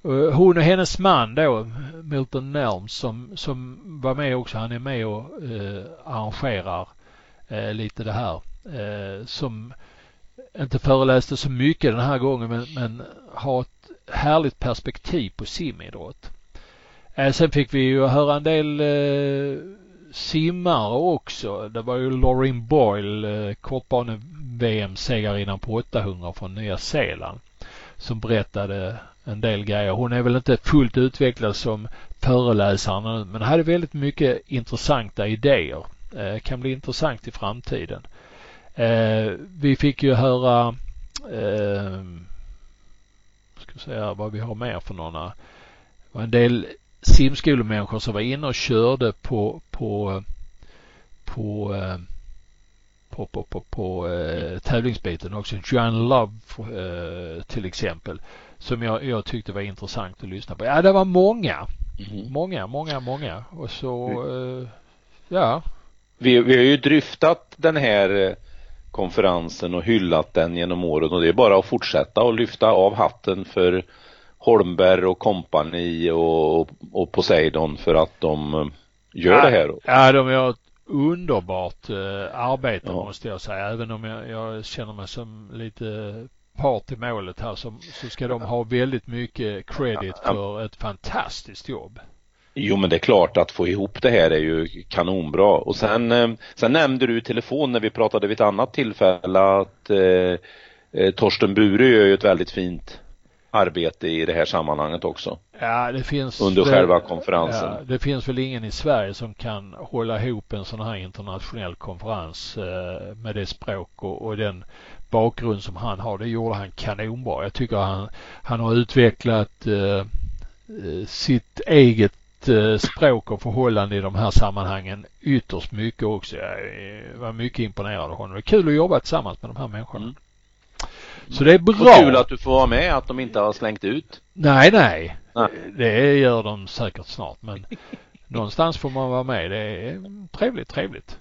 Eh, hon och hennes man då, Milton Nelms, som, som var med också, han är med och eh, arrangerar eh, lite det här. Eh, som inte föreläste så mycket den här gången men, men har ett härligt perspektiv på simidrott. Eh, sen fick vi ju höra en del eh, simmare också. Det var ju Lauren Boyle, eh, kortbane-VM-segrarinnan på 800 från Nya Zeeland som berättade en del grejer. Hon är väl inte fullt utvecklad som föreläsare nu men hade väldigt mycket intressanta idéer. Eh, kan bli intressant i framtiden. Eh, vi fick ju höra eh, ska säga vad vi har mer för några. Det var en del simskolemänniskor som var inne och körde på på på eh, på, på, på, på eh, tävlingsbiten också. Joanne Love eh, till exempel som jag, jag tyckte var intressant att lyssna på. Ja, det var många. Mm. Många, många, många. Och så, eh, ja. Vi, vi har ju dryftat den här eh, konferensen och hyllat den genom åren och det är bara att fortsätta och lyfta av hatten för Holmberg och kompani och, och Poseidon för att de eh, gör ja, det här. Ja, de gör ett underbart eh, arbete ja. måste jag säga. Även om jag, jag känner mig som lite part i målet här så, så ska de ha väldigt mycket credit för ett fantastiskt jobb. Jo men det är klart att få ihop det här är ju kanonbra och sen, eh, sen nämnde du i telefon när vi pratade vid ett annat tillfälle att eh, eh, Torsten Bure gör ju ett väldigt fint arbete i det här sammanhanget också. Ja, det finns under själva konferensen. Ja, det finns väl ingen i Sverige som kan hålla ihop en sån här internationell konferens eh, med det språk och, och den bakgrund som han har. Det gjorde han kanonbra. Jag tycker han, han har utvecklat eh, eh, sitt eget eh, språk och förhållande i de här sammanhangen ytterst mycket också. Jag var mycket imponerad av honom. Det är kul att jobba tillsammans med de här människorna. Mm. Så det är bra. Och kul att du får vara med, att de inte har slängt ut. Nej, nej. nej. Det gör de säkert snart men någonstans får man vara med. Det är trevligt, trevligt.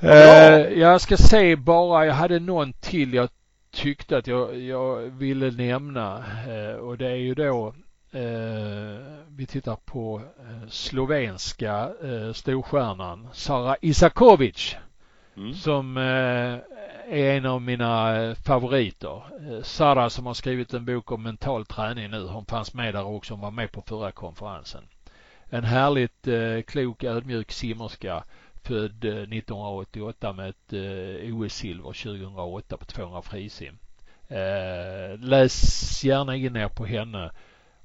Eh, jag ska se bara, jag hade någon till jag tyckte att jag, jag ville nämna eh, och det är ju då eh, vi tittar på eh, slovenska eh, storstjärnan Sara Isakovic mm. som är en av mina favoriter. Sara som har skrivit en bok om mental träning nu. Hon fanns med där också. Hon var med på förra konferensen. En härligt klok, ödmjuk simmerska född 1988 med ett OS-silver 2008 på 200 frisim. Läs gärna in er på henne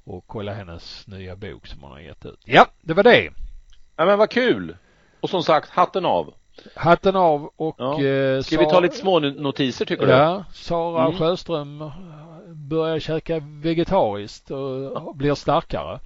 och kolla hennes nya bok som hon har gett ut. Ja, det var det. Ja men vad kul! Och som sagt, hatten av. Hatten av och ja. eh, Ska vi ta lite små notiser tycker du? Ja, Sara mm. Sjöström börjar käka vegetariskt och blir starkare.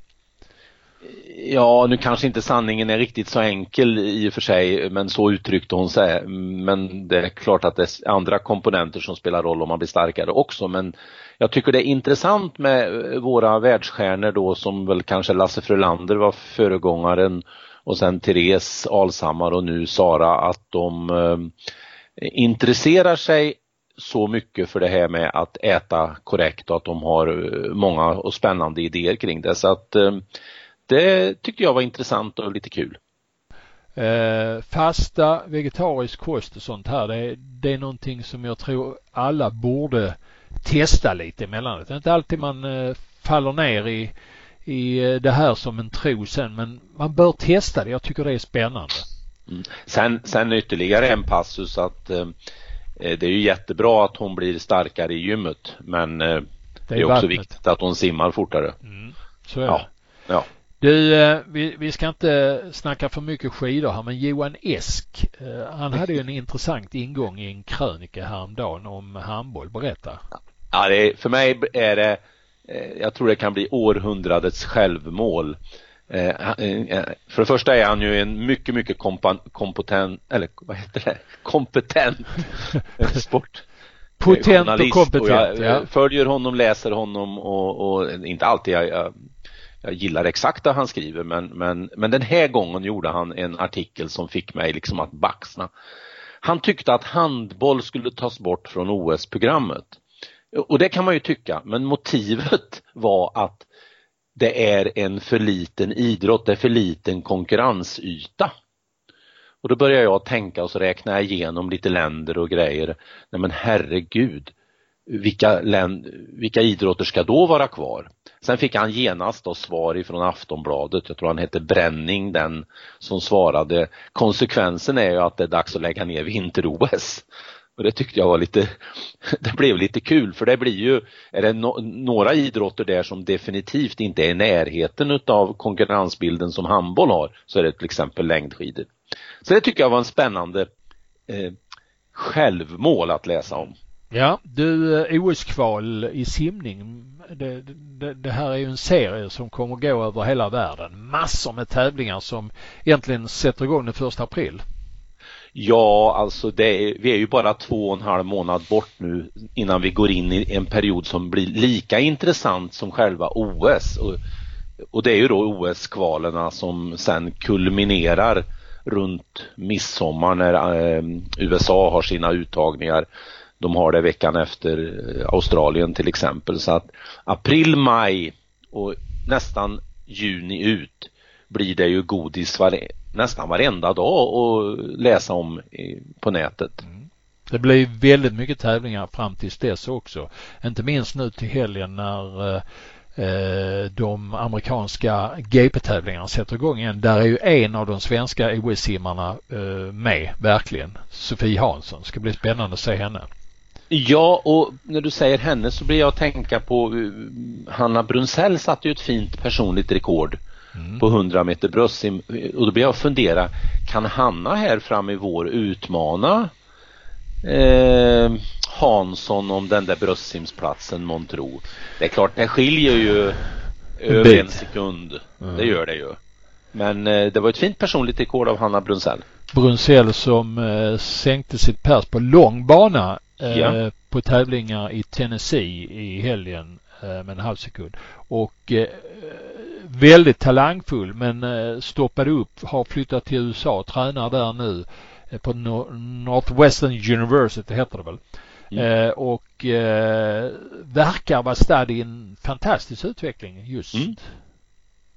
Ja, nu kanske inte sanningen är riktigt så enkel i och för sig, men så uttryckte hon sig. Men det är klart att det är andra komponenter som spelar roll om man blir starkare också. Men jag tycker det är intressant med våra världsstjärnor då som väl kanske Lasse Frölander var föregångaren och sen Therese Alshammar och nu Sara att de eh, intresserar sig så mycket för det här med att äta korrekt och att de har eh, många och spännande idéer kring det. Så att eh, det tyckte jag var intressant och lite kul. Eh, fasta vegetarisk kost och sånt här det är, det är någonting som jag tror alla borde testa lite emellanåt. Det är inte alltid man eh, faller ner i i eh, det här som en tro sen men man bör testa det. Jag tycker det är spännande. Mm. Sen, sen ytterligare en passus att eh, eh, det är ju jättebra att hon blir starkare i gymmet men eh, det är, det är också viktigt att hon simmar fortare. Mm. Så är ja. det. Ja. Du, eh, vi, vi ska inte snacka för mycket skidor här men Johan Esk, eh, han hade ju en intressant ingång i en krönika häromdagen om handboll. Berätta. Ja, det är, för mig är det Eh, jag tror det kan bli århundradets självmål. För det första är han ju en mycket, mycket kompetent, eller vad heter det, kompetent sport. Potent och kompetent. Och jag ja. följer honom, läser honom och, och inte alltid jag, jag, gillar exakt det han skriver men, men, men den här gången gjorde han en artikel som fick mig liksom att baxna. Han tyckte att handboll skulle tas bort från OS-programmet. Och det kan man ju tycka, men motivet var att det är en för liten idrott, det är för liten konkurrensyta. Och då börjar jag tänka och så räknar jag igenom lite länder och grejer. Nej men herregud, vilka, vilka idrotter ska då vara kvar? Sen fick han genast då svar ifrån Aftonbladet, jag tror han hette Bränning den som svarade. Konsekvensen är ju att det är dags att lägga ner vinter-OS. Och det tyckte jag var lite, det blev lite kul för det blir ju, är det no, några idrotter där som definitivt inte är i närheten utav konkurrensbilden som handboll har så är det till exempel längdskidor. Så det tycker jag var en spännande eh, självmål att läsa om. Ja, du eh, OS-kval i simning. Det, det, det, här är ju en serie som kommer gå över hela världen. Massor med tävlingar som egentligen sätter igång den första april. Ja, alltså det är, vi är ju bara två och en halv månad bort nu innan vi går in i en period som blir lika intressant som själva OS. Och, och det är ju då OS-kvalerna som sen kulminerar runt midsommar när eh, USA har sina uttagningar. De har det veckan efter eh, Australien till exempel. Så att april, maj och nästan juni ut blir det ju godis vare, nästan varenda dag att läsa om på nätet. Mm. Det blir väldigt mycket tävlingar fram tills dess också. Inte minst nu till helgen när eh, eh de amerikanska GP-tävlingarna sätter igång igen. Där är ju en av de svenska OS-simmarna eh, med verkligen. Sofie Hansson. Det ska bli spännande att se henne. Ja, och när du säger henne så blir jag att tänka på uh, Hanna Brunsell satte ju ett fint personligt rekord mm. på 100 meter bröstsim och då blir jag att fundera, kan Hanna här fram i vår utmana eh, Hansson om den där bröstsimsplatsen Montro? Det är klart, det skiljer ju över en sekund. Mm. Det gör det ju. Men eh, det var ett fint personligt rekord av Hanna Brunsell. Brunsell som eh, sänkte sitt pers på lång bana eh, ja. på tävlingar i Tennessee i helgen eh, med en halv sekund. Och eh, väldigt talangfull men eh, stoppade upp, har flyttat till USA, tränar där nu eh, på Northwestern University heter det väl. Mm. Och verkar vara stadd i en fantastisk utveckling just mm.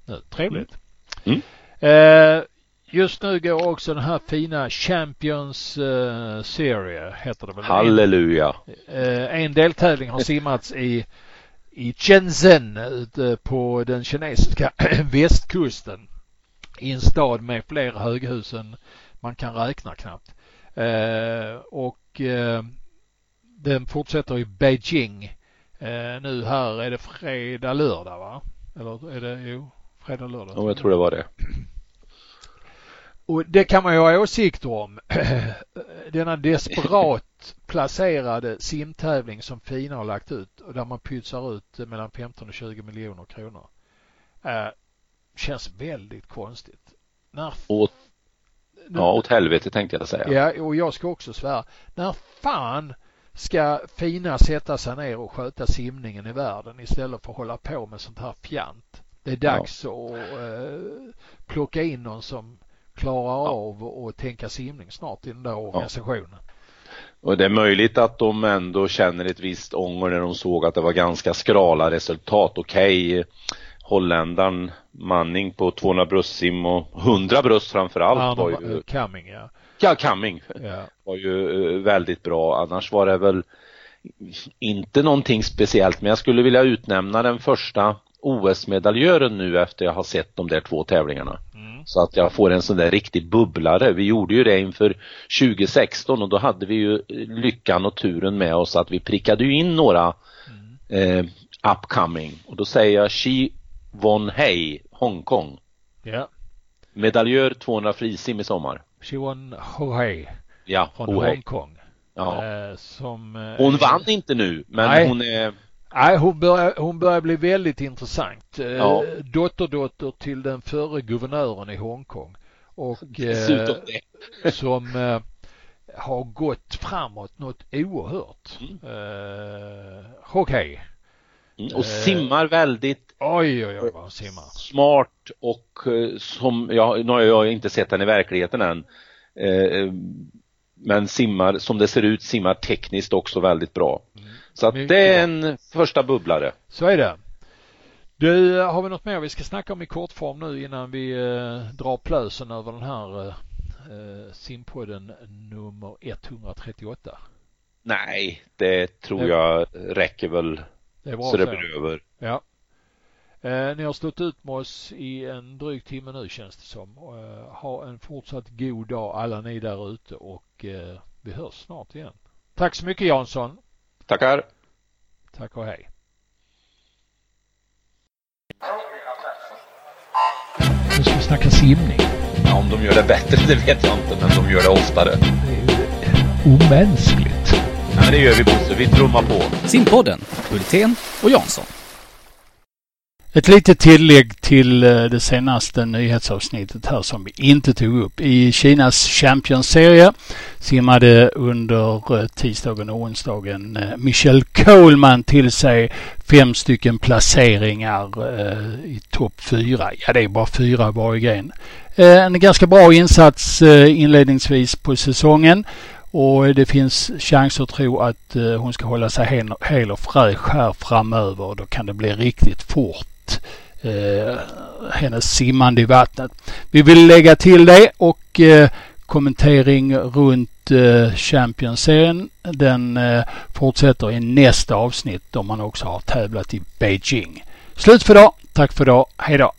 nu. Trevligt. Mm. Eh, just nu går också den här fina Champions uh, Serie, heter det väl? Halleluja! En, en deltävling har simmats i i Shenzhen ute på den kinesiska västkusten i en stad med fler höghus än man kan räkna knappt. Eh, och eh, den fortsätter i Beijing. Eh, nu här är det fredag, lördag va? Eller är det, jo, fredag, lördag. Ja, jag tror det var det. Och det kan man ju ha åsikter om. Denna desperat placerade simtävling som Fina har lagt ut och där man pytsar ut mellan 15 och 20 miljoner kronor. Äh, känns väldigt konstigt. När... Åt, ja, åt helvete tänkte jag säga. Ja, och jag ska också svära. När fan ska Fina sätta sig ner och sköta simningen i världen istället för att hålla på med sånt här fjant? Det är dags ja. att uh, plocka in någon som klarar ja. av att tänka simning snart i den där organisationen. Och det är möjligt att de ändå känner ett visst ånger när de såg att det var ganska skrala resultat. Okej, okay, holländaren Manning på 200 bröstsim och 100 bröst framförallt ja, var ju... Cumming ja. Ja, Cumming ja. var ju eh, väldigt bra. Annars var det väl inte någonting speciellt men jag skulle vilja utnämna den första OS-medaljören nu efter jag har sett de där två tävlingarna. Mm. Så att jag får en sån där riktig bubblare. Vi gjorde ju det inför 2016 och då hade vi ju lyckan och turen med oss att vi prickade ju in några mm. eh, upcoming och då säger jag Shi Won Hei, Hongkong. Ja. Medaljör 200 frisim i sommar. Shi Won Hei. Ja, från Hongkong. Ja. Eh, som, eh, hon vann inte nu men nej. hon är Nej, hon börjar, hon börjar bli väldigt intressant. Eh, ja. Dotterdotter till den förre guvernören i Hongkong. Och eh, som eh, har gått framåt något oerhört. Mm. Eh, Okej. Mm, och simmar väldigt oj, oj, oj, vad simmar. smart och som, ja, nu har jag inte sett henne i verkligheten än. men simmar, som det ser ut, simmar tekniskt också väldigt bra. Mm. Så att det är en första bubblare. Så är det. Du, har vi något mer vi ska snacka om i kortform nu innan vi eh, drar plösen över den här eh, eh simpodden nummer 138? Nej, det tror det, jag räcker väl det är bra så det blir över. Ja. Eh, ni har stått ut med oss i en dryg timme nu känns det som. Eh, ha en fortsatt god dag alla ni där ute och eh, vi hörs snart igen. Tack så mycket Jansson. Tackar. Tack och hej. Nu ska vi snacka simning. Ja, om de gör det bättre, det vet jag inte, men de gör det oftare. Det är ju omänskligt. Ja, men det gör vi Bosse. Vi trummar på. Simpodden, Hultén och Jansson. Ett litet tillägg till eh, det senaste nyhetsavsnittet här som vi inte tog upp. I Kinas Champions-serie simmade under eh, tisdagen och onsdagen eh, Michelle Coleman till sig fem stycken placeringar i topp fyra. Ja, det är bara fyra varje gren. En ganska bra insats inledningsvis på säsongen och det finns chans att tro att hon ska hålla sig hel och fräsch här framöver. Då kan det bli riktigt fort eh, hennes simmande i vattnet. Vi vill lägga till det och eh, kommentering runt eh, Champions-serien. Den eh, fortsätter i nästa avsnitt då man också har tävlat i Beijing. Slut för idag. Tack för idag. Hej då!